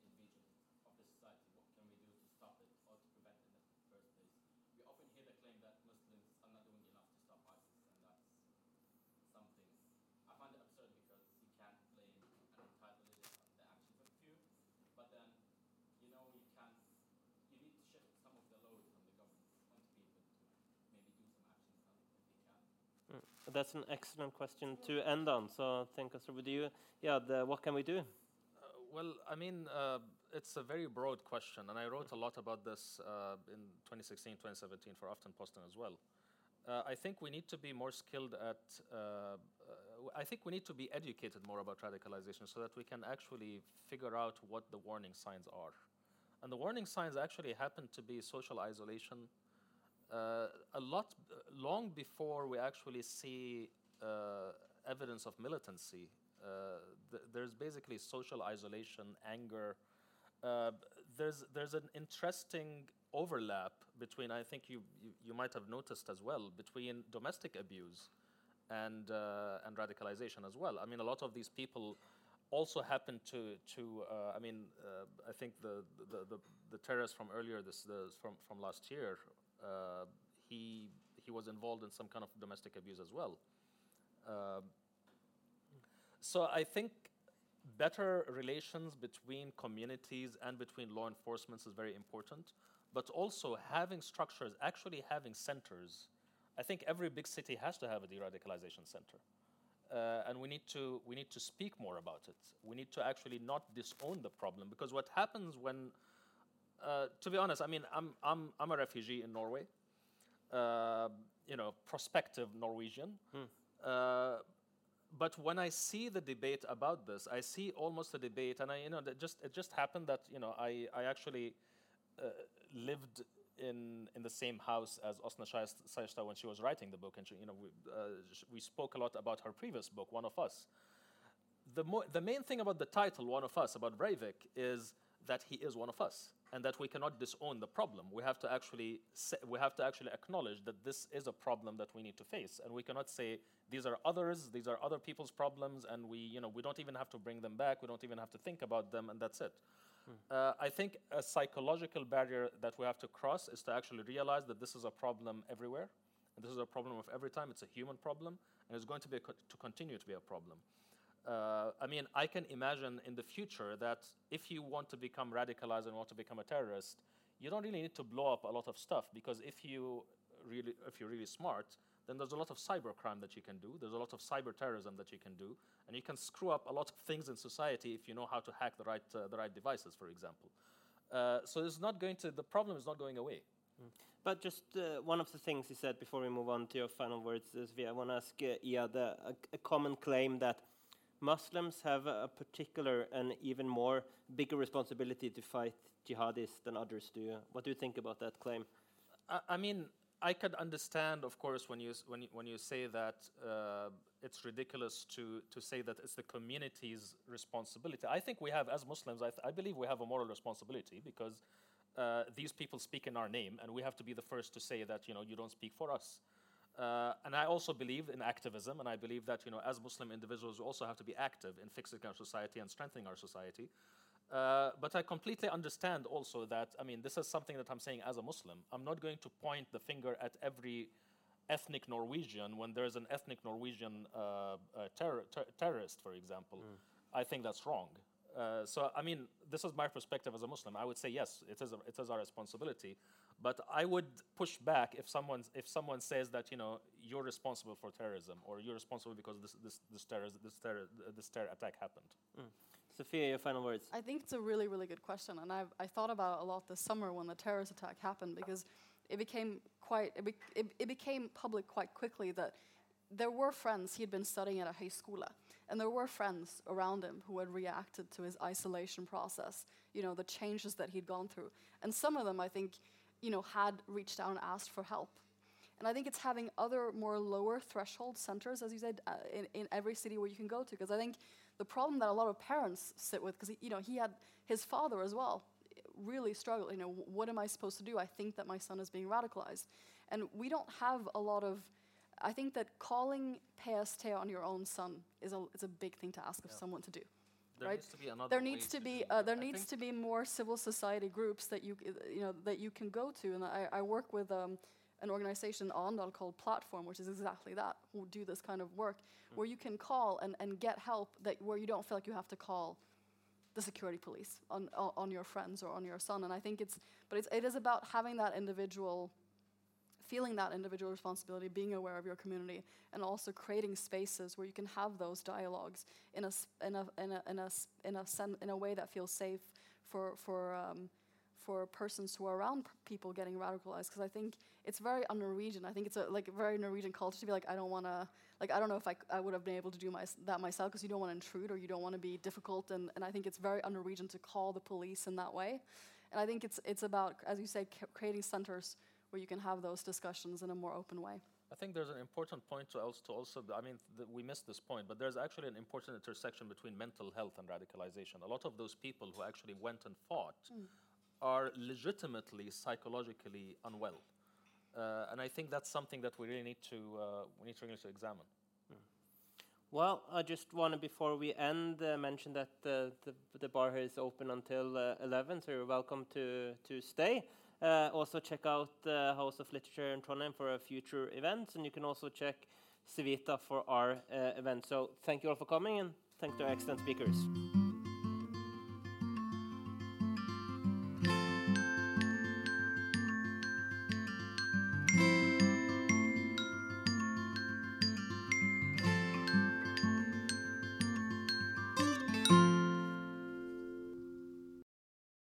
as individuals of the society, what can we do to stop it or to prevent it in the first place? We often hear the claim that Muslims are not doing enough to stop ISIS, and that's something I find it absurd because you can't blame an entire religion on the actions of a few, but then you know you can't. You need to shift some of the load from the government onto people to maybe do some actions on it if they can. That's an excellent question to end on. So, thank us with you. Yeah. The, what can we do? Uh, well, I mean, uh, it's a very broad question, and I wrote a lot about this uh, in 2016, 2017 for Aftenposten as well. Uh, I think we need to be more skilled at. Uh, uh, I think we need to be educated more about radicalization so that we can actually figure out what the warning signs are. And the warning signs actually happen to be social isolation. Uh, a lot long before we actually see uh, evidence of militancy, uh, th- there's basically social isolation, anger. There's there's an interesting overlap between I think you, you you might have noticed as well between domestic abuse and uh, and radicalization as well. I mean, a lot of these people also happen to to uh, I mean, uh, I think the the, the the terrorist from earlier this the, from from last year, uh, he he was involved in some kind of domestic abuse as well. Um, so I think better relations between communities and between law enforcement is very important, but also having structures, actually having centers. I think every big city has to have a de-radicalization center. Uh, and we need to we need to speak more about it. We need to actually not disown the problem because what happens when, uh, to be honest, I mean I'm I'm I'm a refugee in Norway, uh, you know, prospective Norwegian. Uh, but when I see the debate about this, I see almost a debate, and I, you know, that just it just happened that you know I I actually uh, lived in in the same house as Åsne Seierstad when she was writing the book, and she, you know we uh, we spoke a lot about her previous book, One of Us. The mo- the main thing about the title, One of Us, about Breivik, is that he is one of us, and that we cannot disown the problem. We have to actually say, we have to actually acknowledge that this is a problem that we need to face, and we cannot say these are others, these are other people's problems, and we you know we don't even have to bring them back. We don't even have to think about them, and that's it. Uh, I think a psychological barrier that we have to cross is to actually realize that this is a problem everywhere, and this is a problem of every time. It's a human problem, and it's going to be a co- to continue to be a problem. Uh, I mean, I can imagine in the future that if you want to become radicalized and want to become a terrorist, you don't really need to blow up a lot of stuff because if you really, if you're really smart, then there's a lot of cybercrime that you can do. There's a lot of cyber terrorism that you can do, and you can screw up a lot of things in society if you know how to hack the right uh, the right devices, for example. Uh, so it's not going to the problem is not going away. But just uh, one of the things you said before we move on to your final words, Sofia, I want to ask uh, Iyad, uh, a, a common claim that Muslims have a particular and even more bigger responsibility to fight jihadists than others do. What do you think about that claim? I, I mean, I could understand, of course, when you when you, when you say that uh, it's ridiculous to to say that it's the community's responsibility. I think we have, as Muslims, I, I believe we have a moral responsibility because uh, these people speak in our name, and we have to be the first to say that you know you don't speak for us. Uh, and I also believe in activism, and I believe that you know as Muslim individuals we also have to be active in fixing our society and strengthening our society. Uh, but I completely understand also that, I mean, this is something that I'm saying as a Muslim. I'm not going to point the finger at every ethnic Norwegian when there's an ethnic Norwegian uh, uh, terror, ter- terrorist, for example. I think that's wrong. Uh, so, I mean, this is my perspective as a Muslim. I would say, yes, it is, a, it is our responsibility. But I would push back if someone if someone says that you know you're responsible for terrorism or you're responsible because this this this terror this terror this terror attack happened. Mm. Sophia, your final words. I think it's a really, really good question, and I've I thought about it a lot this summer when the terrorist attack happened because it became quite it, be, it, it became public quite quickly that there were friends he had been studying at a high school, and there were friends around him who had reacted to his isolation process. You know the changes that he'd gone through, and some of them I think, you know, had reached out and asked for help. And I think it's having other more lower threshold centers, as you said, uh, in, in every city where you can go to. Because I think the problem that a lot of parents sit with, because you know he had his father as well, really struggled. You know, what am I supposed to do? I think that my son is being radicalized, and we don't have a lot of. I think that calling PST on your own son is a is a big thing to ask of someone to do There right? needs to be another. there needs to be do uh, there I needs to be more civil society groups that you you know that you can go to and I, I work with um, an organization Andal called Platform which is exactly that who do this kind of work where you can call and, and get help that where you don't feel like you have to call the security police on on on your friends or on your son and I think it's but it's it is about having that individual feeling that individual responsibility, being aware of your community, and also creating spaces where you can have those dialogues in a in a in a in a in a, sen- in a way that feels safe for for um, for persons who are around people getting radicalized. Because I think it's very un-Norwegian. I think it's a like very Norwegian culture to be like, I don't want to like I don't know if I, I would have been able to do my, that myself because you don't want to intrude or you don't want to be difficult. And, and I think it's very un-Norwegian to call the police in that way. And I think it's it's about, as you say, creating centers where you can have those discussions in a more open way. I think there's an important point to also, to also I mean, th- we missed this point, but there's actually an important intersection between mental health and radicalization. A lot of those people who actually went and fought are legitimately psychologically unwell. Uh, and I think that's something that we really need to, uh, we need to really to examine. Well, I just want to, before we end, uh, mention that uh, the, the bar here is open until uh, 11, so you're welcome to, to stay. Uh, also, check out the House of Literature in Trondheim for future events, and you can also check Civita for our uh, event. So, thank you all for coming, and thank to our excellent speakers.